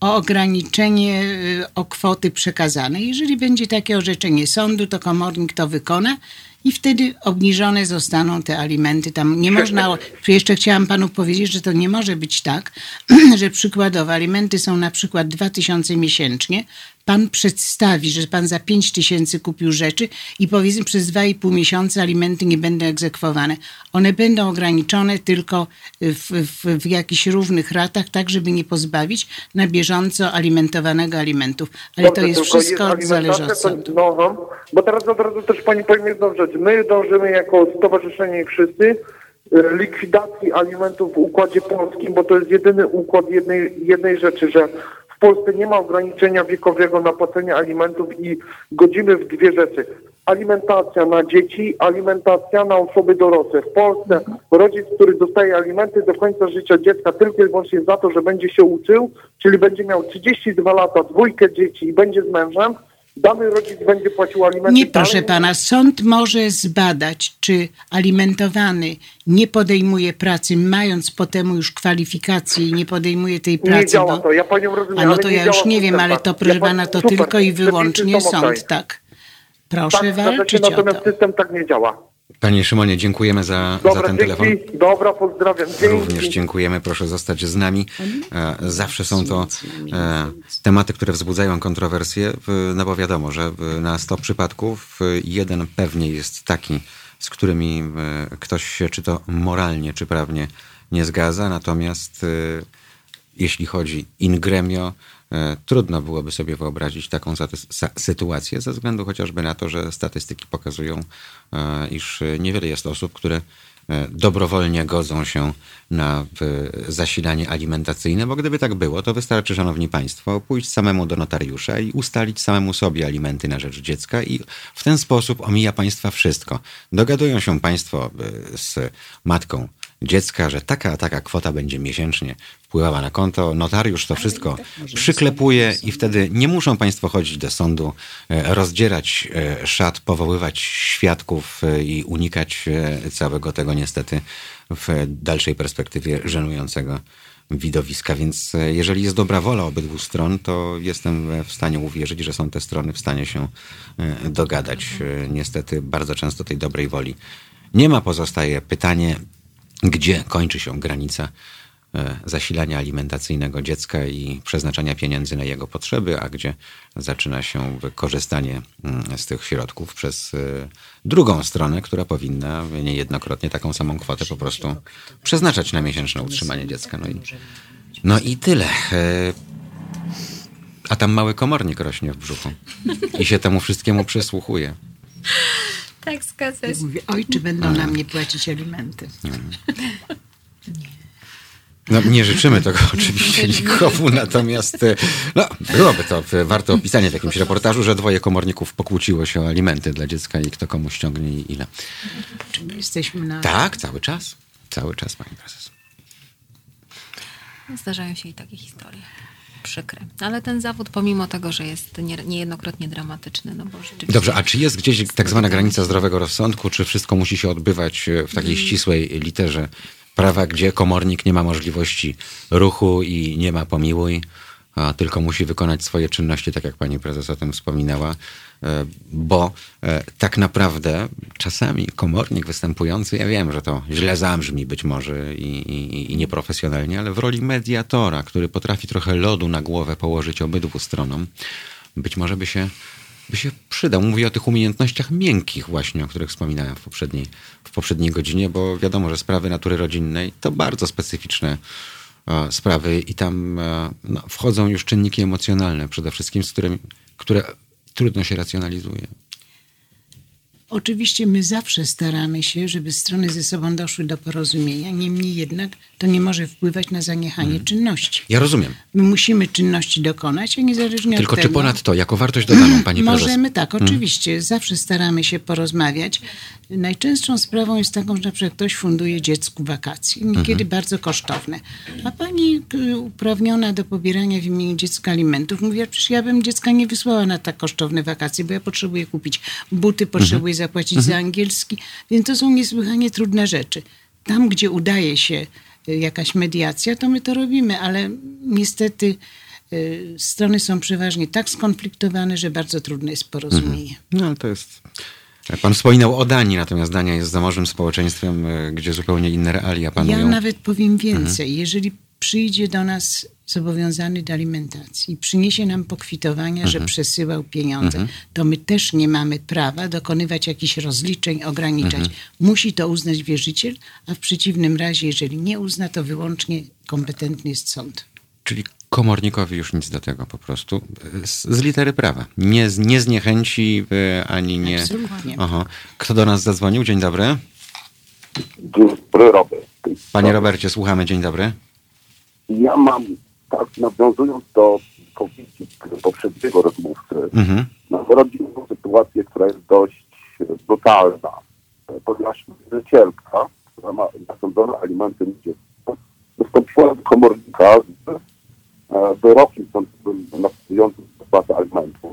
o ograniczenie y, o kwoty przekazane. Jeżeli będzie takie orzeczenie sądu, to komornik to wykona i wtedy obniżone zostaną te alimenty. Tam nie można, jeszcze chciałam panu powiedzieć, że to nie może być tak, że przykładowo alimenty są na przykład 2000 miesięcznie, pan przedstawi, że pan za 5 tysięcy kupił rzeczy i powiedzmy przez 2,5 miesiąca alimenty nie będą egzekwowane. One będą ograniczone tylko w, w, w jakichś równych ratach, tak żeby nie pozbawić na bieżąco alimentowanego alimentów. Ale Dobrze, to jest wszystko zależy od sądu. No, no, bo teraz od razu też pani powiem jedną rzecz. My dążymy jako stowarzyszenie i wszyscy y, likwidacji alimentów w Układzie Polskim, bo to jest jedyny układ jednej, jednej rzeczy, że w Polsce nie ma ograniczenia wiekowego na płacenie alimentów i godzimy w dwie rzeczy. Alimentacja na dzieci, alimentacja na osoby dorosłe. W Polsce rodzic, który dostaje alimenty do końca życia dziecka tylko i wyłącznie za to, że będzie się uczył, czyli będzie miał 32 lata, dwójkę dzieci i będzie z mężem, dany rodzic będzie płacił alimenty. Nie, proszę dalej. pana, sąd może zbadać, czy alimentowany nie podejmuje pracy, mając po temu już kwalifikację i nie podejmuje tej pracy. Nie działa to, ja panią rozumiem. A no to ja już nie wiem, ale to proszę ja pana, to super, tylko i wyłącznie sąd, tak. Proszę tak, walczyć natomiast system tak nie działa. Panie Szymonie, dziękujemy za, Dobra, za ten dzięki. telefon. Dobra, pozdrawiam. Dzięki. Również dziękujemy, proszę zostać z nami. E, zawsze są to e, tematy, które wzbudzają kontrowersje, no bo wiadomo, że na 100 przypadków jeden pewnie jest taki, z którymi e, ktoś się czy to moralnie, czy prawnie nie zgadza, natomiast jeśli chodzi in gremio, trudno byłoby sobie wyobrazić taką sytuację, ze względu chociażby na to, że statystyki pokazują, e, iż niewiele jest osób, które e, dobrowolnie godzą się na zasilanie alimentacyjne, bo gdyby tak było, to wystarczy, szanowni państwo, pójść samemu do notariusza i ustalić samemu sobie alimenty na rzecz dziecka i w ten sposób omija państwa wszystko. Dogadują się państwo z matką dziecka, że taka a taka kwota będzie miesięcznie wpływała na konto. Notariusz to wszystko tak przyklepuje i wtedy nie muszą Państwo chodzić do sądu, e, rozdzierać e, szat, powoływać świadków e, i unikać całego tego niestety w dalszej perspektywie żenującego widowiska. Więc jeżeli jest dobra wola obydwu stron, to jestem w stanie uwierzyć, że są te strony w stanie się dogadać. Niestety bardzo często tej dobrej woli nie ma. Pozostaje pytanie, gdzie kończy się granica e, zasilania alimentacyjnego dziecka i przeznaczania pieniędzy na jego potrzeby, a gdzie zaczyna się korzystanie mm, z tych środków przez e, drugą stronę, która powinna niejednokrotnie taką samą kwotę po prostu przeznaczać na miesięczne utrzymanie dziecka. No i, no i tyle. E, a tam mały komornik rośnie w brzuchu i się temu wszystkiemu przysłuchuje. Tak, zgadza się. Mówię, oj, czy będą na mnie płacić alimenty? No, nie życzymy tego oczywiście nikomu, natomiast e, no, byłoby to warte opisania w jakimś reportażu, że dwoje komorników pokłóciło się o alimenty dla dziecka i kto komu ściągnie i ile. Czy my jesteśmy na... Tak, cały czas. Cały czas, pani prezes. Zdarzają się i takie historie przykre. Ale ten zawód, pomimo tego, że jest nie, niejednokrotnie dramatyczny, no bo rzeczywiście... Dobrze, a czy jest gdzieś tak zwana granica zdrowego rozsądku, czy wszystko musi się odbywać e, w takiej ścisłej literze prawa, gdzie komornik nie ma możliwości ruchu i nie ma pomiłuj, a tylko musi wykonać swoje czynności, tak jak pani prezes o tym wspominała, bo e, tak naprawdę czasami komornik występujący, ja wiem, że to źle zabrzmi być może i, i, i nieprofesjonalnie, ale w roli mediatora, który potrafi trochę lodu na głowę położyć obydwu stronom, być może by się, by się przydał. Mówię o tych umiejętnościach miękkich właśnie, o których wspominałem w poprzedniej, w poprzedniej godzinie, bo wiadomo, że sprawy natury rodzinnej to bardzo specyficzne e, sprawy i tam e, no, wchodzą już czynniki emocjonalne przede wszystkim, z którymi, które trudno się racjonalizuje. Oczywiście my zawsze staramy się, żeby strony ze sobą doszły do porozumienia, niemniej jednak to nie może wpływać na zaniechanie Mhm. czynności. Ja rozumiem. My musimy czynności dokonać, a niezależnie Tylko od czy tego... ponad to, jako wartość dodaną, pani prezes? Możemy, tak, oczywiście. Zawsze staramy się porozmawiać. Najczęstszą sprawą jest taką, że na przykład ktoś funduje dziecku wakacje, niekiedy bardzo kosztowne. A pani y, uprawniona do pobierania w imieniu dziecka alimentów mówi, przecież ja bym dziecka nie wysłała na tak kosztowne wakacje, bo ja potrzebuję kupić buty, potrzebuję zapłacić za angielski, więc to są niesłychanie trudne rzeczy. Tam, gdzie udaje się y, jakaś mediacja, to my to robimy, ale niestety y, strony są przeważnie tak skonfliktowane, że bardzo trudne jest porozumienie. No, ale to jest... Pan wspominał o Danii, natomiast Dania jest zamożnym społeczeństwem, e, gdzie zupełnie inne realia panują. Ja nawet powiem więcej. Jeżeli przyjdzie do nas zobowiązany do alimentacji i przyniesie nam pokwitowania, że przesyłał pieniądze, to my też nie mamy prawa dokonywać jakichś rozliczeń, ograniczać. Musi to uznać wierzyciel, a w przeciwnym razie, jeżeli nie uzna, to wyłącznie kompetentny jest sąd. Czyli komornikowi już nic do tego po prostu. Z, z litery prawa. Nie, z- nie zniechęci e, ani nie... Absolutnie. Aha. Kto do nas zadzwonił? Dzień dobry. Dzień dobry, Robert. Panie Robercie, słuchamy. Dzień dobry. Ja mam, tak nawiązując do wypowiedzi poprzedniego rozmówcy, Mhm. rodzinną sytuację, która jest dość e, brutalna, E, ponieważ wierzycielka, która ma nasądzone alimenty na dziecko, wystąpiła do komornika z e, wyrokiem sądowym nakazującym zapłatę alimentów.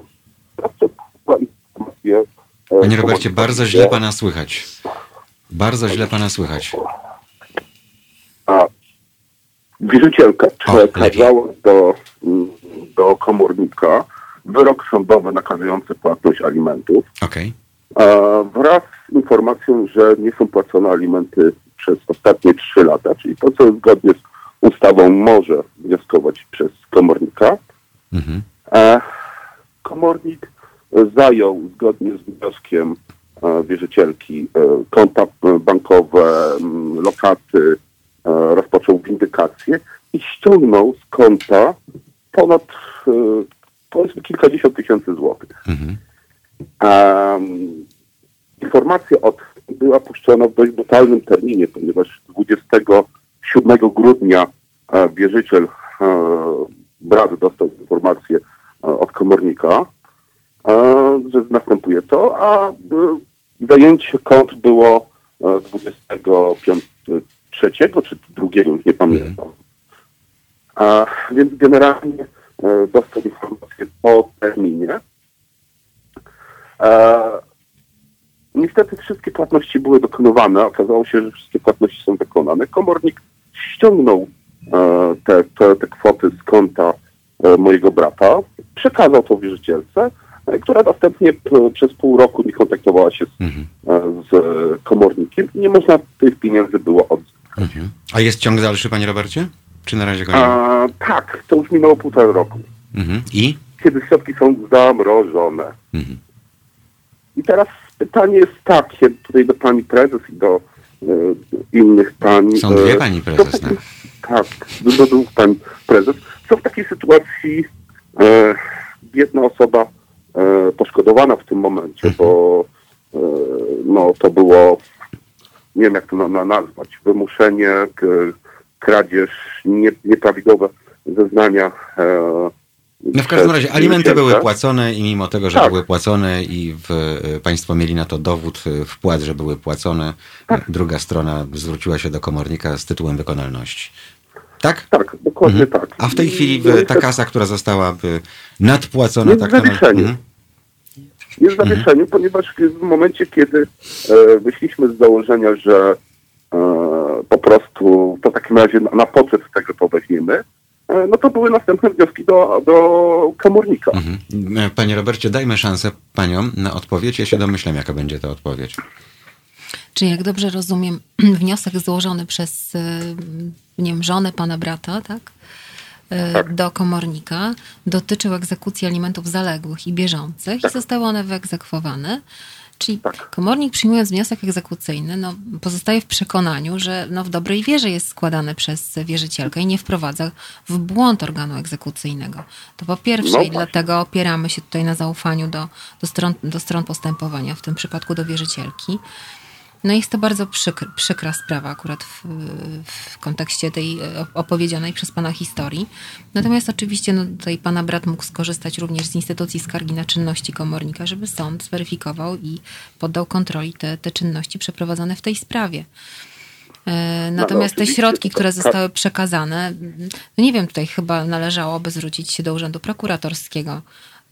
Panie Robercie, bardzo źle pana słychać. Bardzo źle pana słychać. A wierzycielka przekazała do, mm, do komornika wyrok sądowy nakazujący płatność alimentów a wraz z informacją, że nie są płacone alimenty przez ostatnie trzy lata, czyli to, co zgodnie z ustawą może wnioskować przez komornika. Mhm. E, Komornik zajął zgodnie z wnioskiem e, wierzycielki e, konta bankowe, lokaty, rozpoczął windykację i ściągnął z konta ponad e, powiedzmy kilkadziesiąt tysięcy złotych. Mhm. Um, informacja od była puszczona w dość brutalnym terminie, ponieważ 27 grudnia e, wierzyciel e, brat dostał informację e, od komornika, e, że następuje to, a e, zajęcie kont było e, 25 trzeciego czy drugiego, już nie pamiętam. A, więc generalnie e, dostał informację po terminie. E, niestety wszystkie płatności były dokonywane. Okazało się, że wszystkie płatności są dokonane. Komornik ściągnął e, te, te, te kwoty z konta mojego brata, przekazał to wierzycielce, która następnie przez pół roku nie kontaktowała się z, Mhm. z komornikiem i nie można tych pieniędzy było odzyskać. Mhm. A jest ciąg dalszy, panie Robercie? Czy na razie go nie ma? Tak, to już minęło półtora roku, Mhm. I? kiedy środki są zamrożone. Mhm. I teraz pytanie jest takie, tutaj do pani prezes i do e, innych pani. Są dwie e, pani prezes, takiej- no. Tak, do, do dwóch pani prezes. Co w takiej sytuacji e, jedna osoba e, poszkodowana w tym momencie, Mhm. bo e, no, to było, nie wiem jak to na, na nazwać, wymuszenie, kradzież, nie, nieprawidłowe zeznania. E, No w każdym razie alimenty były płacone i mimo tego, że Tak. były płacone i w, e, państwo mieli na to dowód, e, wpłat, że były płacone, Tak. druga strona zwróciła się do komornika z tytułem wykonalności. Tak? Tak, dokładnie Mhm. tak. A w tej chwili no ta kasa, która została nadpłacona, Jest tak w to na- zawieszeniu. Mhm. Jest w zawieszeniu, ponieważ w momencie, kiedy e, wyszliśmy z założenia, że e, po prostu to w takim razie na, na poczet tego to weźmiemy, e, no to były następne wnioski do, do komornika. Mhm. E, panie Robercie, dajmy szansę paniom na odpowiedź. Ja się domyślam, jaka będzie ta odpowiedź. Czy jak dobrze rozumiem, wniosek złożony przez nie wiem, żonę pana brata, tak? Tak? do komornika dotyczył egzekucji alimentów zaległych i bieżących tak. i zostały one wyegzekwowane. Czyli tak. komornik przyjmując wniosek egzekucyjny, no, pozostaje w przekonaniu, że no, w dobrej wierze jest składany przez wierzycielkę i nie wprowadza w błąd organu egzekucyjnego. To po pierwsze no i dlatego opieramy się tutaj na zaufaniu do, do, stron, do stron postępowania, w tym przypadku do wierzycielki. No jest to bardzo przykra, przykra sprawa akurat w, w, kontekście tej opowiedzianej przez Pana historii. Natomiast oczywiście no, tutaj Pana brat mógł skorzystać również z instytucji skargi na czynności komornika, żeby sąd zweryfikował i poddał kontroli te, te czynności przeprowadzone w tej sprawie. E, no, natomiast no, te środki, które zostały przekazane, no nie wiem, tutaj chyba należałoby zwrócić się do Urzędu Prokuratorskiego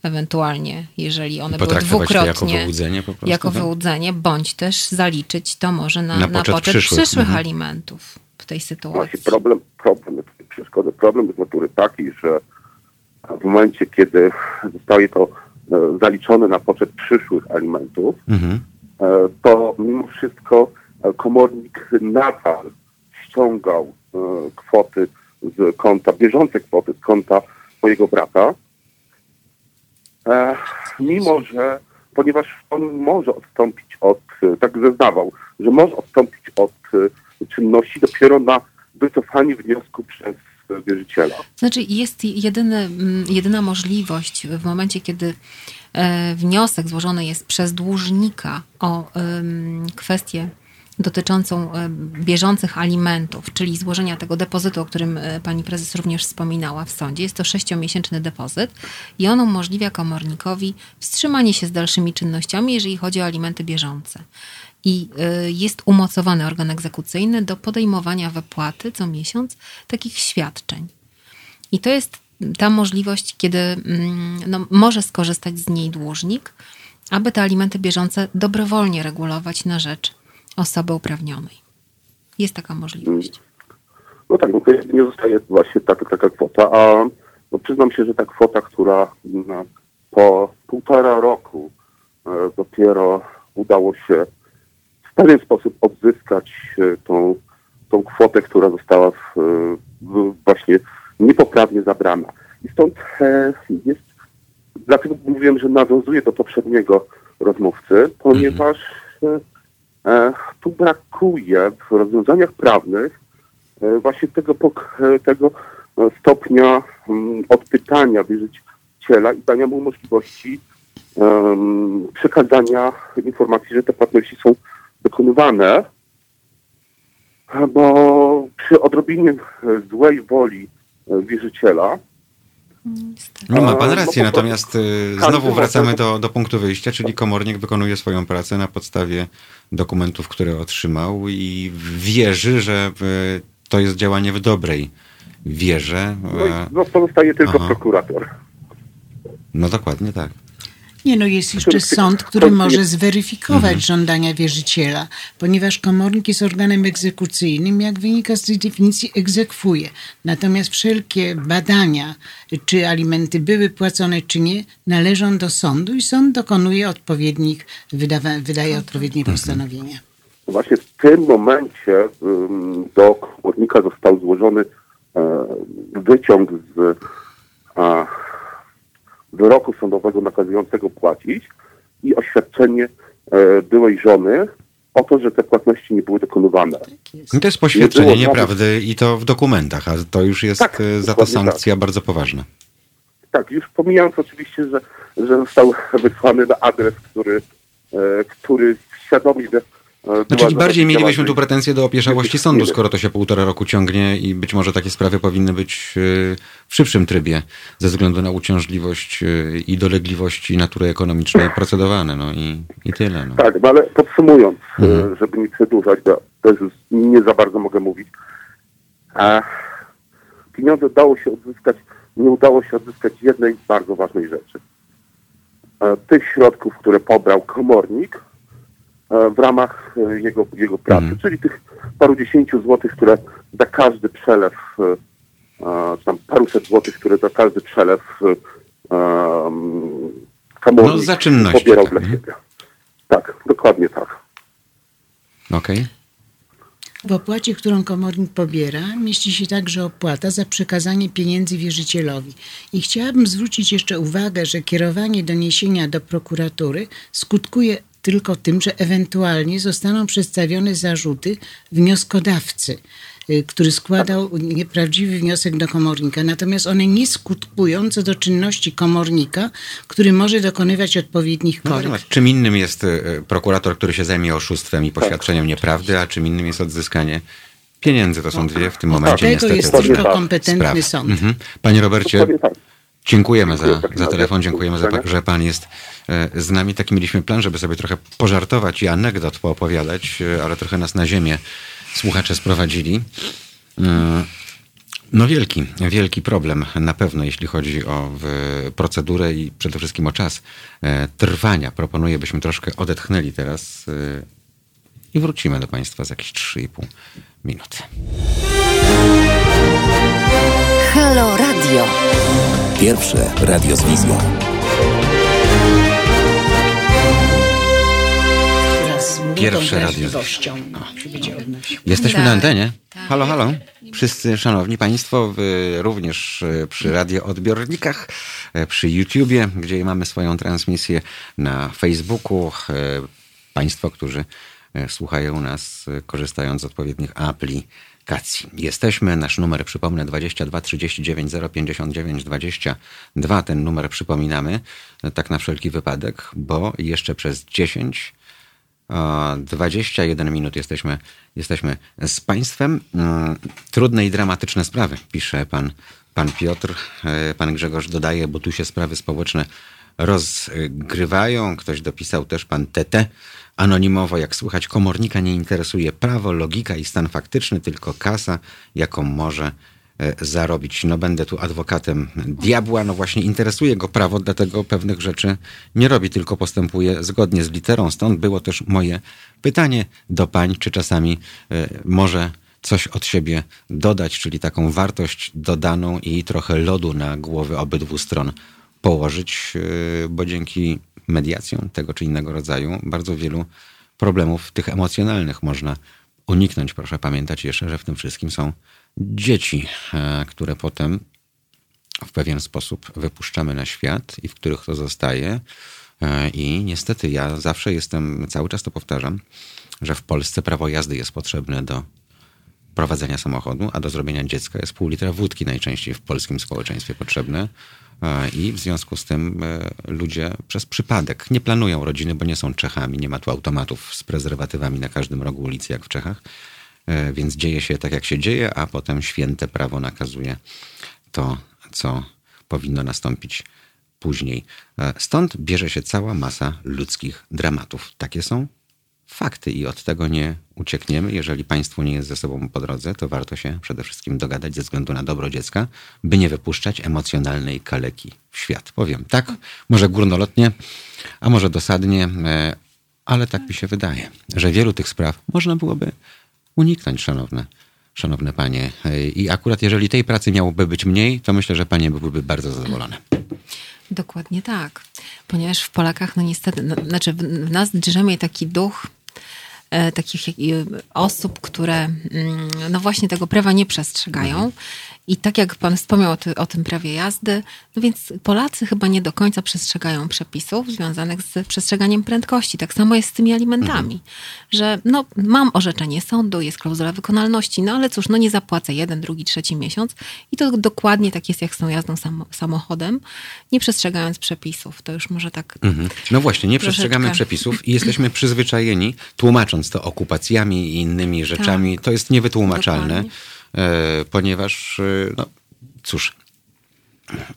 ewentualnie, jeżeli one były dwukrotnie jako wyłudzenie, po prostu, jako tak? wyłudzenie, bądź też zaliczyć to może na, na, poczet, na poczet przyszłych, przyszłych mhm. alimentów w tej sytuacji. Właśnie problem, problem, przeszkody. Problem jest natury taki, że w momencie, kiedy zostaje to e, zaliczone na poczet przyszłych alimentów, mhm. E, to mimo wszystko e, komornik nadal ściągał kwoty z konta, bieżące kwoty z konta mojego brata, mimo że, ponieważ on może odstąpić od, tak zeznawał, że może odstąpić od e, czynności dopiero na wycofanie wniosku przez wierzyciela. Znaczy jest jedyny, jedyna możliwość w momencie, kiedy e, wniosek złożony jest przez dłużnika o kwestię dotyczącą e, bieżących alimentów, czyli złożenia tego depozytu, o którym e, pani prezes również wspominała w sądzie. Jest to sześciomiesięczny depozyt i on umożliwia komornikowi wstrzymanie się z dalszymi czynnościami, jeżeli chodzi o alimenty bieżące. I e, jest umocowany organ egzekucyjny do podejmowania wypłaty co miesiąc takich świadczeń. I to jest ta możliwość, kiedy mm, no, może skorzystać z niej dłużnik, aby te alimenty bieżące dobrowolnie regulować na rzecz osoby uprawnionej. Jest taka możliwość. No tak, no nie zostaje właśnie taka, taka kwota, a no przyznam się, że ta kwota, która po półtora roku e, dopiero udało się w pewien sposób odzyskać e, tą, tą kwotę, która została w, w właśnie niepoprawnie zabrana. I stąd e, jest, dlatego mówiłem, że nawiązuje do poprzedniego rozmówcy, ponieważ mhm. E, tu brakuje w rozwiązaniach prawnych e, właśnie tego, e, tego stopnia mm, odpytania wierzyciela i dania mu możliwości przekazania informacji, że te płatności są dokonywane, bo przy odrobinie złej woli wierzyciela no ma pan rację, no natomiast znowu wracamy do, do punktu wyjścia, czyli komornik wykonuje swoją pracę na podstawie dokumentów, które otrzymał i wierzy, że e, to jest działanie w dobrej wierze. No, no pozostaje tylko Aha. prokurator. No dokładnie tak. Nie, no jest jeszcze sąd, który może zweryfikować mhm. żądania wierzyciela, ponieważ komornik jest organem egzekucyjnym, jak wynika z tej definicji, egzekwuje. Natomiast wszelkie badania, czy alimenty były płacone, czy nie, należą do sądu i sąd dokonuje odpowiednich, wydawa, wydaje odpowiednie mhm. postanowienia. Właśnie w tym momencie do komornika został złożony e, wyciąg z wyroku sądowego nakazującego płacić i oświadczenie e, byłej żony o to, że te płatności nie były dokonywane. Tak to jest poświadczenie nie nieprawdy i to w dokumentach, a to już jest tak, e, za to sankcja tak. bardzo poważna. Tak, już pomijając oczywiście, że, że został wysłany na adres, który, e, który świadomie E, znaczy bardziej mielibyśmy tu pretensje do opieszałości sądu, skoro to się półtora roku ciągnie i być może takie sprawy powinny być e, w szybszym trybie ze względu na uciążliwość e, i dolegliwości natury ekonomicznej procedowane. No i, i tyle. No. Tak, no ale podsumując, mhm. żeby nie przedłużać, bo też już nie za bardzo mogę mówić. Pieniądze dało się odzyskać, nie udało się odzyskać jednej bardzo ważnej rzeczy. Tych środków, które pobrał komornik, w ramach e, jego, jego pracy, mm. czyli tych paru dziesięciu złotych, które za każdy przelew czy tam paruset złotych, które za każdy przelew um, komornik no, pobierał tak, dla siebie. Tak, dokładnie tak. Okej. Okay. W opłacie, którą komornik pobiera, mieści się także opłata za przekazanie pieniędzy wierzycielowi. I chciałabym zwrócić jeszcze uwagę, że kierowanie doniesienia do prokuratury skutkuje tylko tym, że ewentualnie zostaną przedstawione zarzuty wnioskodawcy. Y, który składał nieprawdziwy wniosek do komornika. Natomiast one nie skutkują co do czynności komornika, który może dokonywać odpowiednich no, korekt. czym innym jest y, prokurator, który się zajmie oszustwem i poświadczeniem nieprawdy, a czym innym jest odzyskanie pieniędzy. To są dwie w tym momencie Tego niestety jest tylko kompetentny sprawy. sąd. Mhm. Panie Robercie, Dziękujemy za, za telefon, dziękujemy, za, że Pan jest e, z nami. Taki mieliśmy plan, żeby sobie trochę pożartować i anegdot poopowiadać, e, ale trochę nas na ziemię słuchacze sprowadzili. E, no wielki, wielki problem na pewno, jeśli chodzi o procedurę i przede wszystkim o czas trwania. Proponuję, byśmy troszkę odetchnęli teraz i wrócimy do Państwa za jakieś 3,5 minuty. Halo Radio. Pierwsze radio z wizją. Pierwsze radio. Jesteśmy na antenie. Tak. Halo, halo. Wszyscy szanowni państwo, również e, przy radioodbiornikach, e, przy YouTubie, gdzie mamy swoją transmisję na Facebooku. E, państwo, którzy słuchają nas korzystając z odpowiednich aplikacji Jesteśmy, nasz numer przypomnę 22 39 059 22. Ten numer przypominamy, tak na wszelki wypadek, bo jeszcze przez 10 21 minut jesteśmy, jesteśmy z Państwem. Mm, trudne i dramatyczne sprawy, pisze pan, pan Piotr. E, pan Grzegorz dodaje, bo tu się sprawy społeczne rozgrywają. Ktoś dopisał też pan Tete. Anonimowo, jak słychać, komornika nie interesuje prawo, logika i stan faktyczny, tylko kasa, jaką może e, zarobić. No będę tu adwokatem diabła, no właśnie interesuje go prawo, dlatego pewnych rzeczy nie robi, tylko postępuje zgodnie z literą. Stąd było też moje pytanie do pań, czy czasami e, może coś od siebie dodać, czyli taką wartość dodaną i trochę lodu na głowy obydwu stron położyć, e, bo dzięki mediacją tego czy innego rodzaju bardzo wielu problemów tych emocjonalnych można uniknąć. Proszę pamiętać jeszcze, że w tym wszystkim są dzieci, e, które potem w pewien sposób wypuszczamy na świat i w których to zostaje. E, I niestety ja zawsze jestem, cały czas to powtarzam, że w Polsce prawo jazdy jest potrzebne do prowadzenia samochodu, a do zrobienia dziecka jest pół litra wódki najczęściej w polskim społeczeństwie potrzebne. E, I w związku z tym e, ludzie przez przypadek nie planują rodziny, bo nie są Czechami, nie ma tu automatów z prezerwatywami na każdym rogu ulicy jak w Czechach. E, więc dzieje się tak, jak się dzieje, a potem święte prawo nakazuje to, co powinno nastąpić później. Stąd bierze się cała masa ludzkich dramatów. Takie są fakty i od tego nie uciekniemy. Jeżeli państwu nie jest ze sobą po drodze, to warto się przede wszystkim dogadać ze względu na dobro dziecka, by nie wypuszczać emocjonalnej kaleki w świat. Powiem tak, może górnolotnie, a może dosadnie, e, ale tak mi się wydaje, że wielu tych spraw można byłoby uniknąć, szanowne, szanowne panie. E, I akurat jeżeli tej pracy miałoby być mniej, to myślę, że panie byłyby bardzo zadowolone. Dokładnie tak. Ponieważ w Polakach, no niestety, no, znaczy w nas drzemie taki duch takich e, osób, które mm, no właśnie tego prawa nie przestrzegają. I tak jak pan wspomniał o, ty, o, tym prawie jazdy, no więc Polacy chyba nie do końca przestrzegają przepisów związanych z przestrzeganiem prędkości. Tak samo jest z tymi alimentami, mhm. że no mam orzeczenie sądu, jest klauzula wykonalności, no ale cóż, no nie zapłacę jeden, drugi, trzeci miesiąc i to dokładnie tak jest jak z tą jazdą sam, samochodem, nie przestrzegając przepisów. To już może tak... Mhm. No właśnie, nie troszeczkę... przestrzegamy przepisów i jesteśmy przyzwyczajeni, tłumacząc to okupacjami i innymi rzeczami. Tak. To jest niewytłumaczalne. Dokładnie ponieważ, e, no cóż,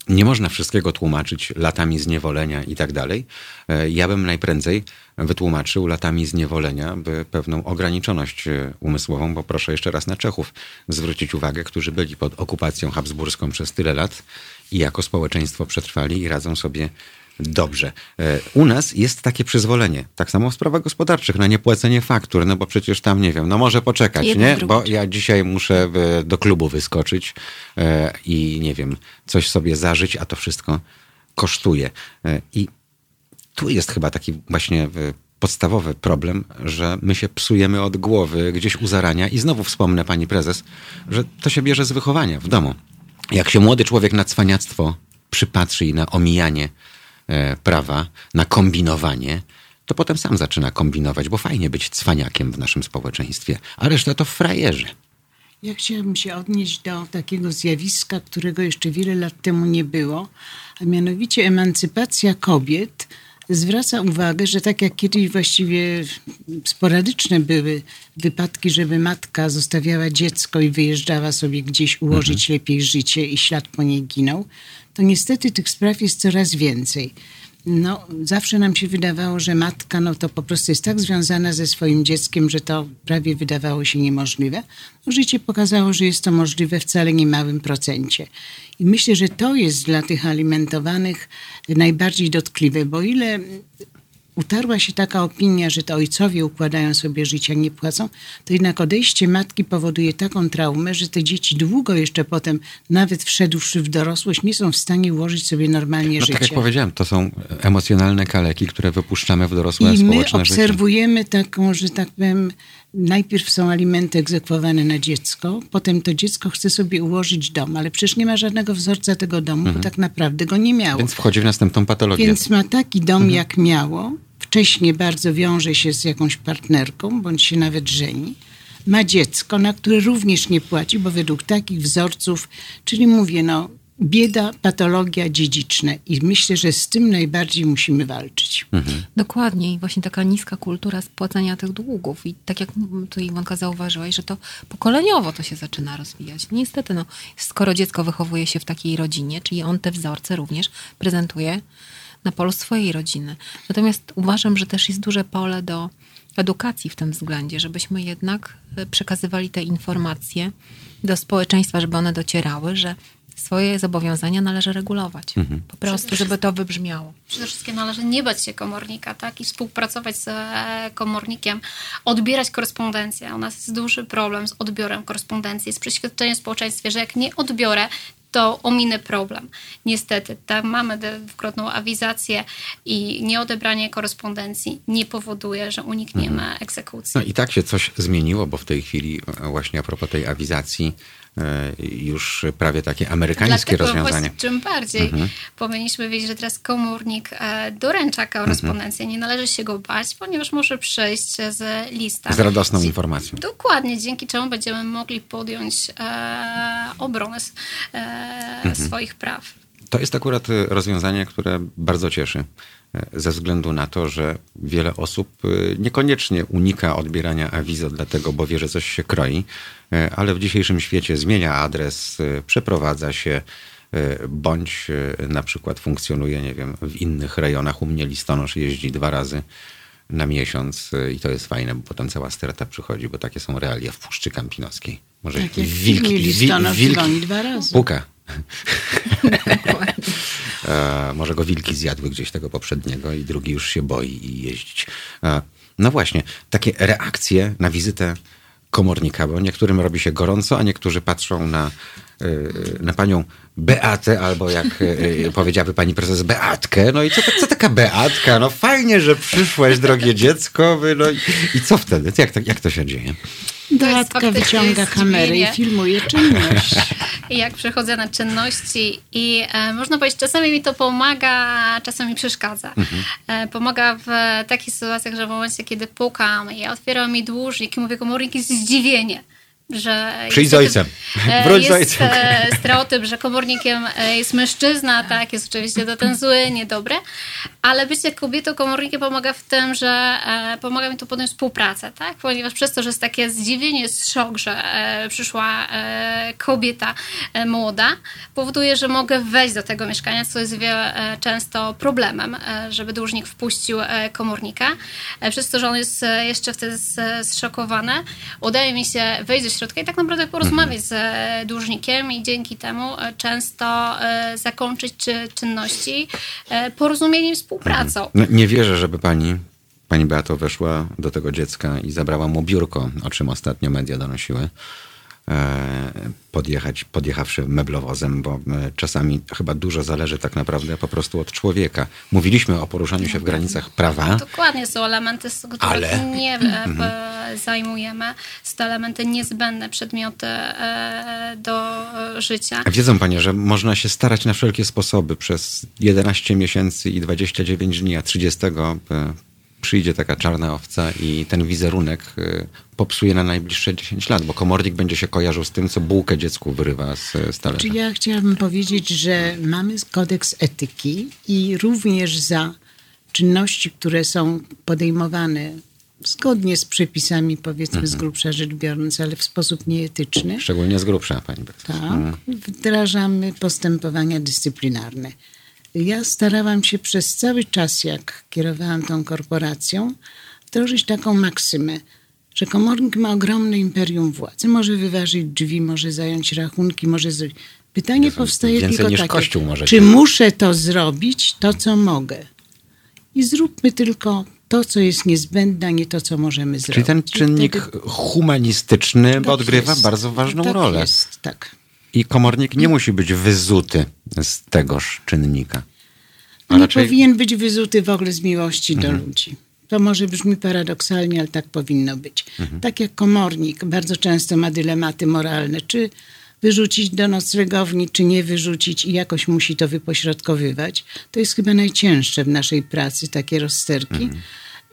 nie można wszystkiego tłumaczyć latami zniewolenia i tak dalej. E, ja bym najprędzej wytłumaczył latami zniewolenia, by pewną ograniczoność umysłową, bo proszę jeszcze raz na Czechów zwrócić uwagę, którzy byli pod okupacją habsburską przez tyle lat i jako społeczeństwo przetrwali i radzą sobie Dobrze. E, u nas jest takie przyzwolenie, tak samo w sprawach gospodarczych, na niepłacenie faktur, no bo przecież tam, nie wiem, no może poczekać, Jedno nie? drugie. Bo ja dzisiaj muszę e, do klubu wyskoczyć e, i, nie wiem, coś sobie zażyć, a to wszystko kosztuje. I tu jest chyba taki właśnie podstawowy problem, że my się psujemy od głowy gdzieś u zarania i znowu wspomnę pani prezes, że to się bierze z wychowania w domu. Jak się młody człowiek na cwaniactwo przypatrzy i na omijanie prawa, na kombinowanie, to potem sam zaczyna kombinować, bo fajnie być cwaniakiem w naszym społeczeństwie, a reszta to frajerzy. Ja chciałabym się odnieść do takiego zjawiska, którego jeszcze wiele lat temu nie było, a mianowicie emancypacja kobiet zwraca uwagę, że tak jak kiedyś właściwie sporadyczne były wypadki, żeby matka zostawiała dziecko i wyjeżdżała sobie gdzieś ułożyć lepiej życie i ślad po niej ginął, to niestety tych spraw jest coraz więcej. No, zawsze nam się wydawało, że matka no, to po prostu jest tak związana ze swoim dzieckiem, że to prawie wydawało się niemożliwe. No, życie pokazało, że jest to możliwe w wcale nie małym procencie. I myślę, że to jest dla tych alimentowanych najbardziej dotkliwe, bo ile utarła się taka opinia, że to ojcowie układają sobie życie, a nie płacą, to jednak odejście matki powoduje taką traumę, że te dzieci długo jeszcze potem, nawet wszedłszy w dorosłość, nie są w stanie ułożyć sobie normalnie No życia. tak jak powiedziałem, to są emocjonalne kaleki, które wypuszczamy w dorosłe I my społeczne życie. obserwujemy taką, że tak powiem, najpierw są alimenty egzekwowane na dziecko, potem to dziecko chce sobie ułożyć dom, ale przecież nie ma żadnego wzorca tego domu, bo tak naprawdę go nie miało. Mhm. Więc wchodzi w następną patologię. Więc ma taki dom, jak miało. Wcześniej bardzo wiąże się z jakąś partnerką, bądź się nawet żeni. Ma dziecko, na które również nie płaci, bo według takich wzorców, czyli mówię, no, bieda, patologia dziedziczne. I myślę, że z tym najbardziej musimy walczyć. Dokładnie i właśnie taka niska kultura spłacania tych długów i tak jak tu Iwonka zauważyłaś, że to pokoleniowo to się zaczyna rozwijać. Niestety, no, skoro dziecko wychowuje się w takiej rodzinie, czyli on te wzorce również prezentuje na polu swojej rodziny. Natomiast uważam, że też jest duże pole do edukacji w tym względzie, żebyśmy jednak e, przekazywali te informacje do społeczeństwa, żeby one docierały, że swoje zobowiązania należy regulować. Po prostu, żeby to wybrzmiało. Przede wszystkim należy nie bać się komornika, tak? I współpracować z komornikiem, odbierać korespondencję. U nas jest duży problem z odbiorem korespondencji, jest przeświadczenie w społeczeństwie, że jak nie odbiorę, to ominę problem. Niestety, tam mamy dwukrotną awizację i nieodebranie korespondencji nie powoduje, że unikniemy egzekucji. No i tak się coś zmieniło, bo w tej chwili e, właśnie a propos tej awizacji już prawie takie amerykańskie Dlatego rozwiązanie. Właśnie, czym bardziej powinniśmy wiedzieć, że teraz komórnik e, doręcza korespondencję. Nie należy się go bać, ponieważ może przyjść z lista. Z radosną informacją. Dokładnie, dzięki czemu będziemy mogli podjąć e, obronę e, swoich praw. To jest akurat e, rozwiązanie, które bardzo cieszy, e, ze względu na to, że wiele osób e, niekoniecznie unika odbierania awizo, dlatego, bo wie, że coś się kroi, e, ale w dzisiejszym świecie zmienia adres, e, przeprowadza się, e, bądź e, na przykład funkcjonuje, nie wiem, w innych rejonach. U mnie listonosz jeździ dwa razy na miesiąc e, i to jest fajne, bo potem cała sterta przychodzi, bo takie są realia w Puszczy Kampinoskiej. Może Tak jakieś jak wilki, filmie wi- listonosz wilki, dzwoni dwa razy. Puka. E, może go wilki zjadły gdzieś tego poprzedniego i drugi już się boi i jeździć. E, no właśnie, takie reakcje na wizytę komornika, bo niektórym robi się gorąco, a niektórzy patrzą na, e, na panią Beatę, albo jak e, powiedziałaby pani prezes, Beatkę. No i co, co taka Beatka? No fajnie, że przyszłaś, drogie dziecko. No i, i co wtedy? Jak jak to się dzieje? Faktycznie wyciąga kamerę i filmuje czynność. Jak przechodzę na czynności i e, można powiedzieć, czasami mi to pomaga, czasami przeszkadza. E, pomaga w takich sytuacjach, że w momencie, kiedy pukam i otwiera mi dłużnik i mówię komornik, jest zdziwienie. Że Przyjdź z ojcem. e, Wróć z ojcem. e, stereotyp, że komornikiem e, jest mężczyzna, tak, jest oczywiście to ten zły, niedobry, ale bycie kobietą komornikiem pomaga w tym, że pomaga mi to podjąć współpracę, tak, ponieważ przez to, że jest takie zdziwienie, jest szok, że przyszła kobieta młoda, powoduje, że mogę wejść do tego mieszkania, co jest wie, e, często problemem, żeby dłużnik wpuścił komornika. Przez to, że on jest jeszcze wtedy zszokowany, udaje mi się wejść do środka i tak naprawdę porozmawiać z e, dłużnikiem i dzięki temu e, często e, zakończyć czynności porozumieniem, współpracą. No, nie wierzę, żeby pani pani Beato weszła do tego dziecka i zabrała mu biurko, o czym ostatnio media donosiły. E, podjechać, podjechawszy meblowozem, bo e, czasami chyba dużo zależy tak naprawdę po prostu od człowieka. Mówiliśmy o poruszaniu się w granicach prawa. Dokładnie, są elementy, z których ale... nie mhm. zajmujemy. Są to elementy niezbędne, przedmioty e, do życia. Wiedzą Panie, że można się starać na wszelkie sposoby przez 11 miesięcy i 29 dni, a 30 przyjdzie taka czarna owca i ten wizerunek y, popsuje na najbliższe 10 lat, bo komornik będzie się kojarzył z tym, co bułkę dziecku wyrywa z, z talerza. Czy ja chciałabym powiedzieć, że mamy kodeks etyki i również za czynności, które są podejmowane zgodnie z przepisami, powiedzmy mhm. z grubsza rzecz biorąc, ale w sposób nieetyczny. Szczególnie z grubsza, pani Tak, mhm. wdrażamy postępowania dyscyplinarne. Ja starałam się przez cały czas, jak kierowałam tą korporacją, wdrożyć taką maksymę, że komornik ma ogromne imperium władzy. Może wyważyć drzwi, może zająć rachunki, może zrobić. Pytanie Jezu, powstaje tylko takie, czy muszę to zrobić, to co mogę. I zróbmy tylko to, co jest niezbędne, a nie to, co możemy zrobić. Czyli ten czynnik wtedy... humanistyczny tak odgrywa jest. bardzo ważną tak rolę. Jest, tak. I komornik nie musi być wyzuty z tegoż czynnika. A nie raczej... powinien być wyzuty w ogóle z miłości mhm. do ludzi. To może brzmi paradoksalnie, ale tak powinno być. Mhm. Tak jak komornik bardzo często ma dylematy moralne, czy wyrzucić do noclegowni, czy nie wyrzucić i jakoś musi to wypośrodkowywać. To jest chyba najcięższe w naszej pracy, takie rozsterki. Mhm.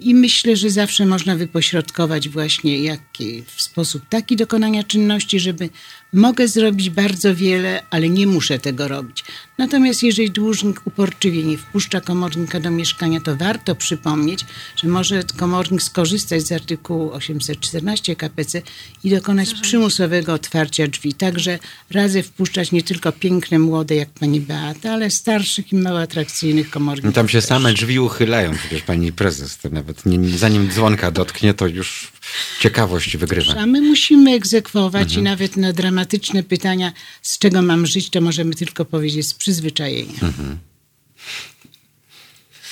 I myślę, że zawsze można wypośrodkować właśnie jaki, w sposób taki dokonania czynności, żeby mogę zrobić bardzo wiele, ale nie muszę tego robić. Natomiast jeżeli dłużnik uporczywie nie wpuszcza komornika do mieszkania, to warto przypomnieć, że może komornik skorzystać z artykułu 814 KPC i dokonać przymusowego otwarcia drzwi. Także razy wpuszczać nie tylko piękne, młode jak pani Beata, ale starszych i mało atrakcyjnych komorników. No tam się same drzwi uchylają, przecież pani prezes, to nawet nie, zanim dzwonka dotknie, to już ciekawość wygrywa. A my musimy egzekwować mhm. i nawet na dramatyczne pytania, z czego mam żyć, to możemy tylko powiedzieć z przyzwyczajenia. Mhm.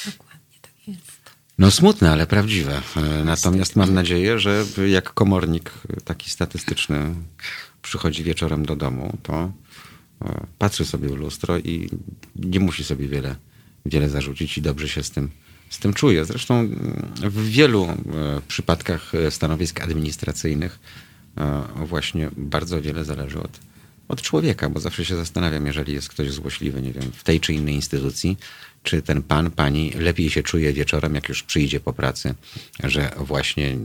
Dokładnie tak jest. No smutne, ale prawdziwe. E, natomiast mam nadzieję, że jak komornik taki statystyczny przychodzi wieczorem do domu, to e, patrzy sobie w lustro i nie musi sobie wiele, wiele zarzucić i dobrze się z tym z tym czuję. Zresztą mm, w wielu e, przypadkach e, stanowisk administracyjnych e, właśnie bardzo wiele zależy od, od człowieka, bo zawsze się zastanawiam, jeżeli jest ktoś złośliwy, nie wiem, w tej czy innej instytucji, czy ten pan, pani lepiej się czuje wieczorem, jak już przyjdzie po pracy, że właśnie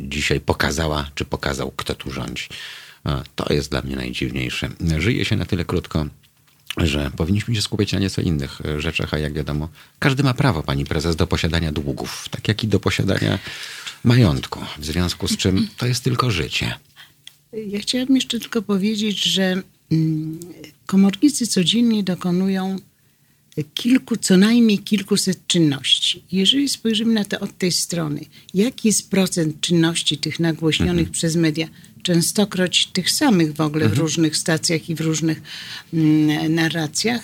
dzisiaj pokazała, czy pokazał, kto tu rządzi. To jest dla mnie najdziwniejsze. Żyje się na tyle krótko, że powinniśmy się skupić na nieco innych e, rzeczach, a jak wiadomo, każdy ma prawo, pani prezes, do posiadania długów, tak jak i do posiadania majątku, w związku z czym to jest tylko życie. Ja chciałabym jeszcze tylko powiedzieć, że mm, komornicy codziennie dokonują kilku, co najmniej kilkuset czynności. Jeżeli spojrzymy na to od tej strony, jaki jest procent czynności tych nagłośnionych mhm. przez media, częstokroć tych samych w ogóle mhm. w różnych stacjach i w różnych mm, narracjach,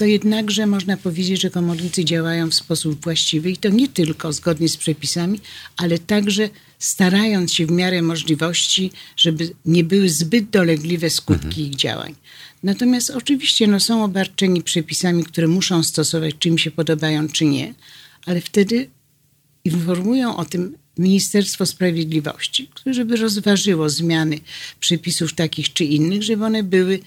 to jednakże można powiedzieć, że komornicy działają w sposób właściwy i to nie tylko zgodnie z przepisami, ale także starając się w miarę możliwości, żeby nie były zbyt dolegliwe skutki mhm. ich działań. Natomiast oczywiście no, są obarczeni przepisami, które muszą stosować, czy im się podobają, czy nie, ale wtedy informują o tym Ministerstwo Sprawiedliwości, które żeby rozważyło zmiany przepisów takich czy innych, żeby one były,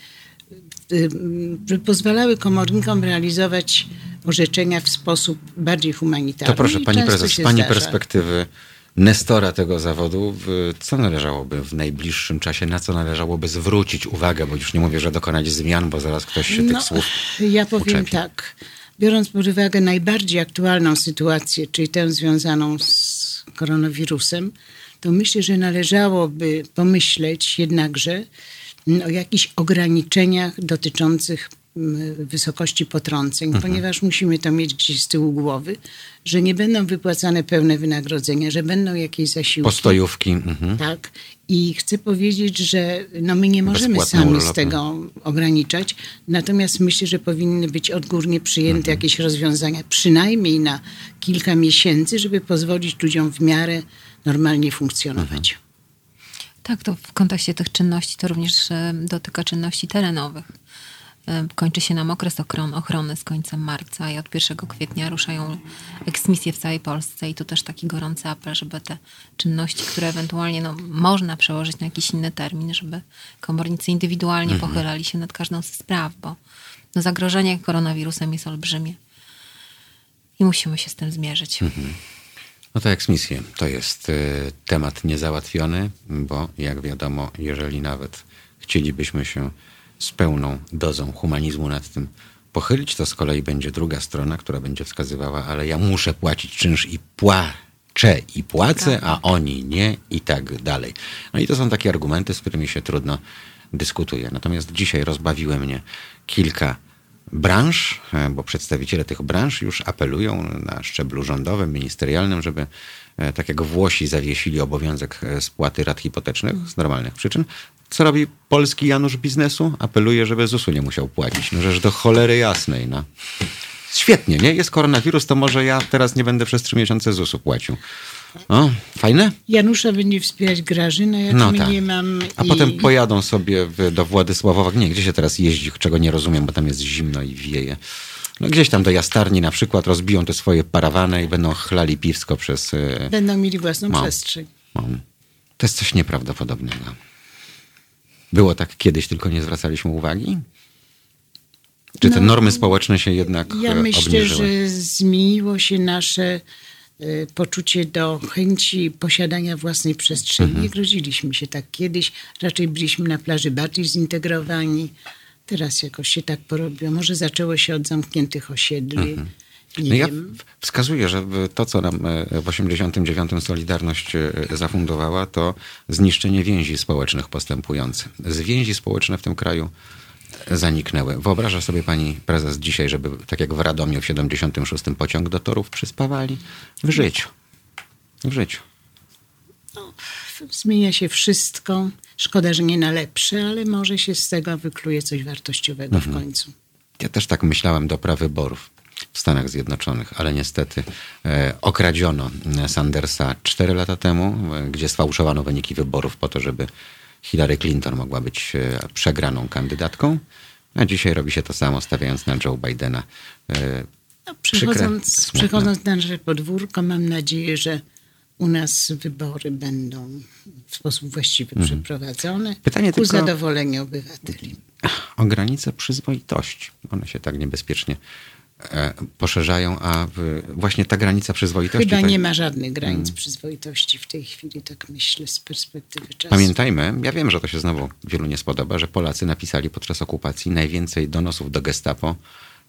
pozwalały komornikom realizować orzeczenia w sposób bardziej humanitarny. To proszę, pani prezes, z pani zdarza. perspektywy nestora tego zawodu, co należałoby w najbliższym czasie, na co należałoby zwrócić uwagę, bo już nie mówię, że dokonać zmian, bo zaraz ktoś się no, tych słów Ja powiem uczepi. tak. Biorąc pod uwagę najbardziej aktualną sytuację, czyli tę związaną z koronawirusem, to myślę, że należałoby pomyśleć jednakże o jakichś ograniczeniach dotyczących m, wysokości potrąceń, Mhm. ponieważ musimy to mieć gdzieś z tyłu głowy, że nie będą wypłacane pełne wynagrodzenia, że będą jakieś zasiłki. Postojówki. Mhm. Tak. I chcę powiedzieć, że no my nie możemy Bezpłatne sami urlopy. z tego ograniczać, natomiast myślę, że powinny być odgórnie przyjęte Mhm. jakieś rozwiązania, przynajmniej na kilka miesięcy, żeby pozwolić ludziom w miarę normalnie funkcjonować. Mhm. Tak, to w kontekście tych czynności to również e, dotyka czynności terenowych. E, Kończy się nam okres ochron- ochrony z końcem marca i od 1 kwietnia ruszają eksmisje w całej Polsce i tu też taki gorący apel, żeby te czynności, które ewentualnie no, można przełożyć na jakiś inny termin, żeby komornicy indywidualnie pochylali się nad każdą z spraw, bo no, zagrożenie koronawirusem jest olbrzymie i musimy się z tym zmierzyć. No to eksmisje to jest y, temat niezałatwiony, bo jak wiadomo, jeżeli nawet chcielibyśmy się z pełną dozą humanizmu nad tym pochylić, to z kolei będzie druga strona, która będzie wskazywała, ale ja muszę płacić czynsz i płaczę i płacę, a oni nie i tak dalej. No i to są takie argumenty, z którymi się trudno dyskutuje. Natomiast dzisiaj rozbawiły mnie kilka branż, e, bo przedstawiciele tych branż już apelują na szczeblu rządowym, ministerialnym, żeby e, tak jak Włosi zawiesili obowiązek e, spłaty rat hipotecznych z normalnych przyczyn. Co robi polski Janusz biznesu? Apeluje, żeby ZUS-u nie musiał płacić. No rzecz do cholery jasnej. No. Świetnie, nie? Jest koronawirus, to może ja teraz nie będę przez trzy miesiące ZUS-u płacił. O, fajne? Janusza będzie wspierać Grażyna, jak No tak. nie mam. A i- potem pojadą sobie do Władysławowa. Nie, gdzie się teraz jeździ, czego nie rozumiem, bo tam jest zimno i wieje. No gdzieś tam do jastarni na przykład rozbiją te swoje parawany i będą chlali piwsko przez... e, Będą mieli własną przestrzeń. To jest coś nieprawdopodobnego. Było tak kiedyś, tylko nie zwracaliśmy uwagi? Czy te No, normy społeczne się jednak Ja e, myślę, obniżyły? że zmieniło się nasze poczucie do chęci posiadania własnej przestrzeni. Mhm. Nie groziliśmy się tak kiedyś. Raczej byliśmy na plaży bardziej zintegrowani. Teraz jakoś się tak porobiło. Może zaczęło się od zamkniętych osiedli. Nie No ja wskazuję, że to, co nam e, w 89 Solidarność e, zafundowała, to zniszczenie więzi społecznych postępujące. Z więzi społeczne w tym kraju zaniknęły. Wyobraża sobie pani prezes dzisiaj, żeby tak jak w Radomiu w 76 pociąg do torów przyspawali? W życiu. W życiu. Zmienia się wszystko. Szkoda, że nie na lepsze, ale może się z tego wykluje coś wartościowego Mhm. w końcu. Ja też tak myślałem do prawyborów w Stanach Zjednoczonych, ale niestety e, okradziono Sandersa 4 lata temu, e, gdzie sfałszowano wyniki wyborów po to, żeby Hillary Clinton mogła być e, przegraną kandydatką. A dzisiaj robi się to samo, stawiając na Joe Bidena. E, No, Przykre, przechodząc, smutne. przechodząc na nasze podwórko, mam nadzieję, że u nas wybory będą w sposób właściwy przeprowadzone Mhm. Pytanie ku tylko- zadowoleniu obywateli. o granice przyzwoitości. One się tak niebezpiecznie poszerzają, a właśnie ta granica przyzwoitości... Chyba nie ma żadnych granic Mm. przyzwoitości w tej chwili, tak myślę, z perspektywy czasu. Pamiętajmy, ja wiem, że to się znowu wielu nie spodoba, że Polacy napisali podczas okupacji najwięcej donosów do gestapo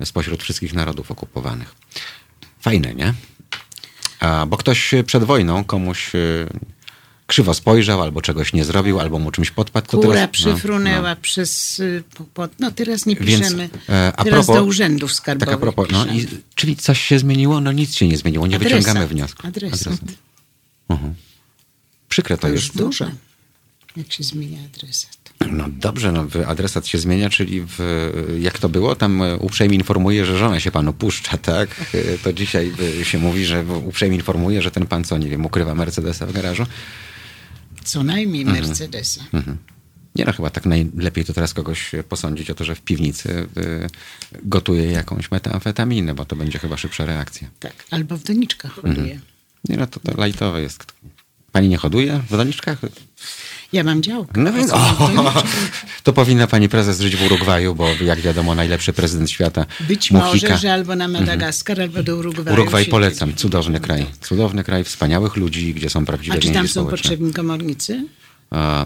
spośród wszystkich narodów okupowanych. Fajne, nie? A, bo ktoś przed wojną komuś e, krzywo spojrzał, albo czegoś nie zrobił, albo mu czymś podpadł. To Kura teraz, no, przyfrunęła no. przez... y, No teraz nie Więc, piszemy. e, a teraz propos- do urzędów skarbowych Tak a propos, no, i, czyli coś się zmieniło? No nic się nie zmieniło, nie Adresat. wyciągamy wniosku. Adresat. Mhm. Przykre to, To jest. już dużo, jak się zmienia adresat. No dobrze, no adresat się zmienia, czyli w, jak to było? Tam e, uprzejmie informuje, że żona się panu puszcza, tak? E, To dzisiaj e, się mówi, że uprzejmie informuje, że ten pan co, nie wiem, ukrywa Mercedesa w garażu. Co najmniej Mhm. Mercedesa. Nie no, chyba tak najlepiej to teraz kogoś e, posądzić o to, że w piwnicy e, gotuje jakąś metamfetaminę, bo to będzie chyba szybsza reakcja. Tak, albo w doniczkach Mhm. hoduje. Nie no, to, to lajtowe jest. Pani nie hoduje w doniczkach? Ja mam działkę. No więc, o, to powinna pani prezes żyć w Urugwaju, bo jak wiadomo, najlepszy prezydent świata Być Mujica. może, że albo na Madagaskar, albo do Urugwaju. Urugwaj polecam, cudowny kraj. Cudowny kraj, wspaniałych ludzi, gdzie są prawdziwe A czy tam są społeczne. potrzebni komornicy?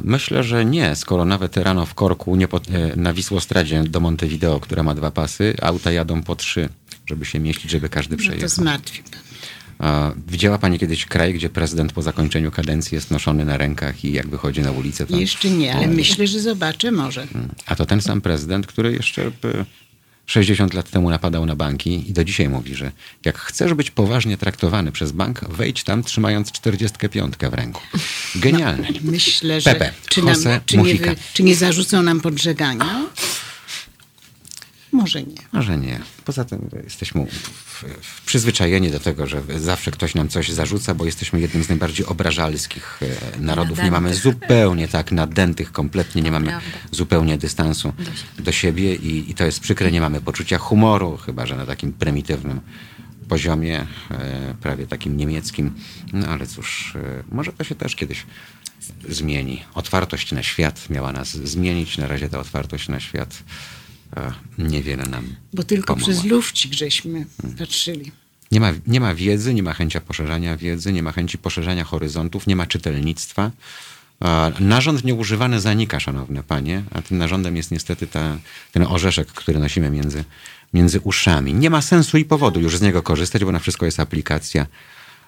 Myślę, że nie, skoro nawet rano w Korku nie po, e, na Wisłostradzie do Montevideo, która ma dwa pasy, auta jadą po trzy, żeby się mieścić, żeby każdy No przejechał. to zmartwi pan. Widziała pani kiedyś kraj, gdzie prezydent po zakończeniu kadencji jest noszony na rękach i jak wychodzi na ulicę, to... Jeszcze nie, ale myślę, że zobaczę może. A to ten sam prezydent, który jeszcze by 60 lat temu napadał na banki i do dzisiaj mówi, że jak chcesz być poważnie traktowany przez bank, wejdź tam trzymając 45 w ręku. Genialne. No, myślę, że Pepe, czy, nam, czy, nie czy nie zarzucą nam podżegania? Może nie. Może nie. Poza tym jesteśmy przyzwyczajeni do tego, że zawsze ktoś nam coś zarzuca, bo jesteśmy jednym z najbardziej obrażalskich e, narodów. Nie mamy zupełnie tak nadętych, kompletnie nie mamy Prawda. zupełnie dystansu do siebie i, i to jest przykre. Nie mamy poczucia humoru, chyba że na takim prymitywnym poziomie, e, prawie takim niemieckim. No ale cóż, e, może to się też kiedyś zmieni. Otwartość na świat miała nas zmienić. Na razie ta otwartość na świat niewiele nam Bo tylko pomogła. przez lufcik żeśmy patrzyli. Nie ma, nie ma wiedzy, nie ma chęci poszerzania wiedzy, nie ma chęci poszerzania horyzontów, nie ma czytelnictwa. Narząd nieużywany zanika, szanowne panie, a tym narządem jest niestety ta, ten orzeszek, który nosimy między, między uszami. Nie ma sensu i powodu już z niego korzystać, bo na wszystko jest aplikacja.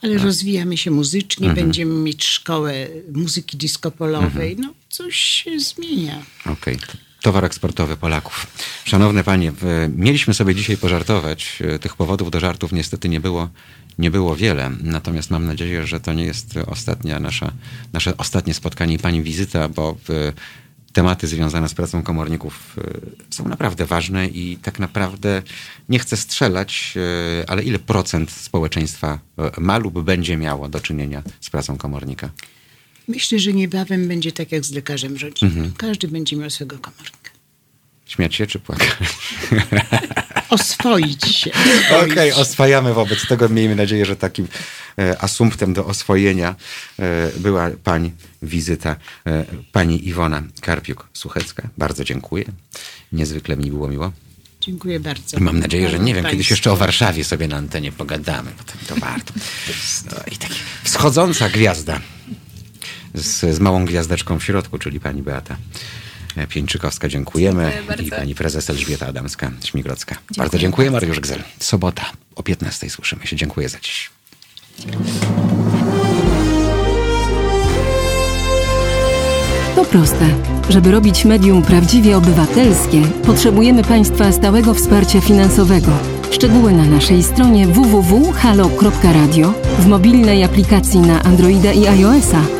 Ale rozwijamy się muzycznie, Mhm. będziemy mieć szkołę muzyki disco-polowej. No, coś się zmienia. Okej. Towar eksportowy Polaków. Szanowne panie, mieliśmy sobie dzisiaj pożartować. E, Tych powodów do żartów niestety nie było, nie było wiele. Natomiast mam nadzieję, że to nie jest ostatnia nasza, nasze ostatnie spotkanie i pani wizyta, bo e, tematy związane z pracą komorników e, są naprawdę ważne i tak naprawdę nie chcę strzelać, ale ile procent społeczeństwa ma lub będzie miało do czynienia z pracą komornika? Myślę, że niebawem będzie tak jak z lekarzem rodzinnym. Mhm. Każdy będzie miał swego komornika. Śmiać się czy płakać? Oswoić się. Okej, oswajamy wobec tego. Miejmy nadzieję, że takim e, asumptem do oswojenia e, była pani wizyta e, pani Iwona Karpiuk-Suchecka. Bardzo dziękuję. Niezwykle mi było miło. Dziękuję bardzo. I mam nadzieję, że nie wiem, kiedyś jeszcze o Warszawie sobie na antenie pogadamy, bo to, to warto. No, I tak wschodząca gwiazda z, z małą gwiazdeczką w środku, czyli pani Beata e, Pieńczykowska. Dziękujemy. Dziękuję bardzo. I pani prezes Elżbieta Adamska-Śmigrodzka. Bardzo dziękuję. Mariusz Gzel. Sobota o 15 słyszymy się. Dziękuję za dziś. To proste. Żeby robić medium prawdziwie obywatelskie, potrzebujemy Państwa stałego wsparcia finansowego. Szczegóły na naszej stronie www.halo.radio, w mobilnej aplikacji na Androida i iOS-a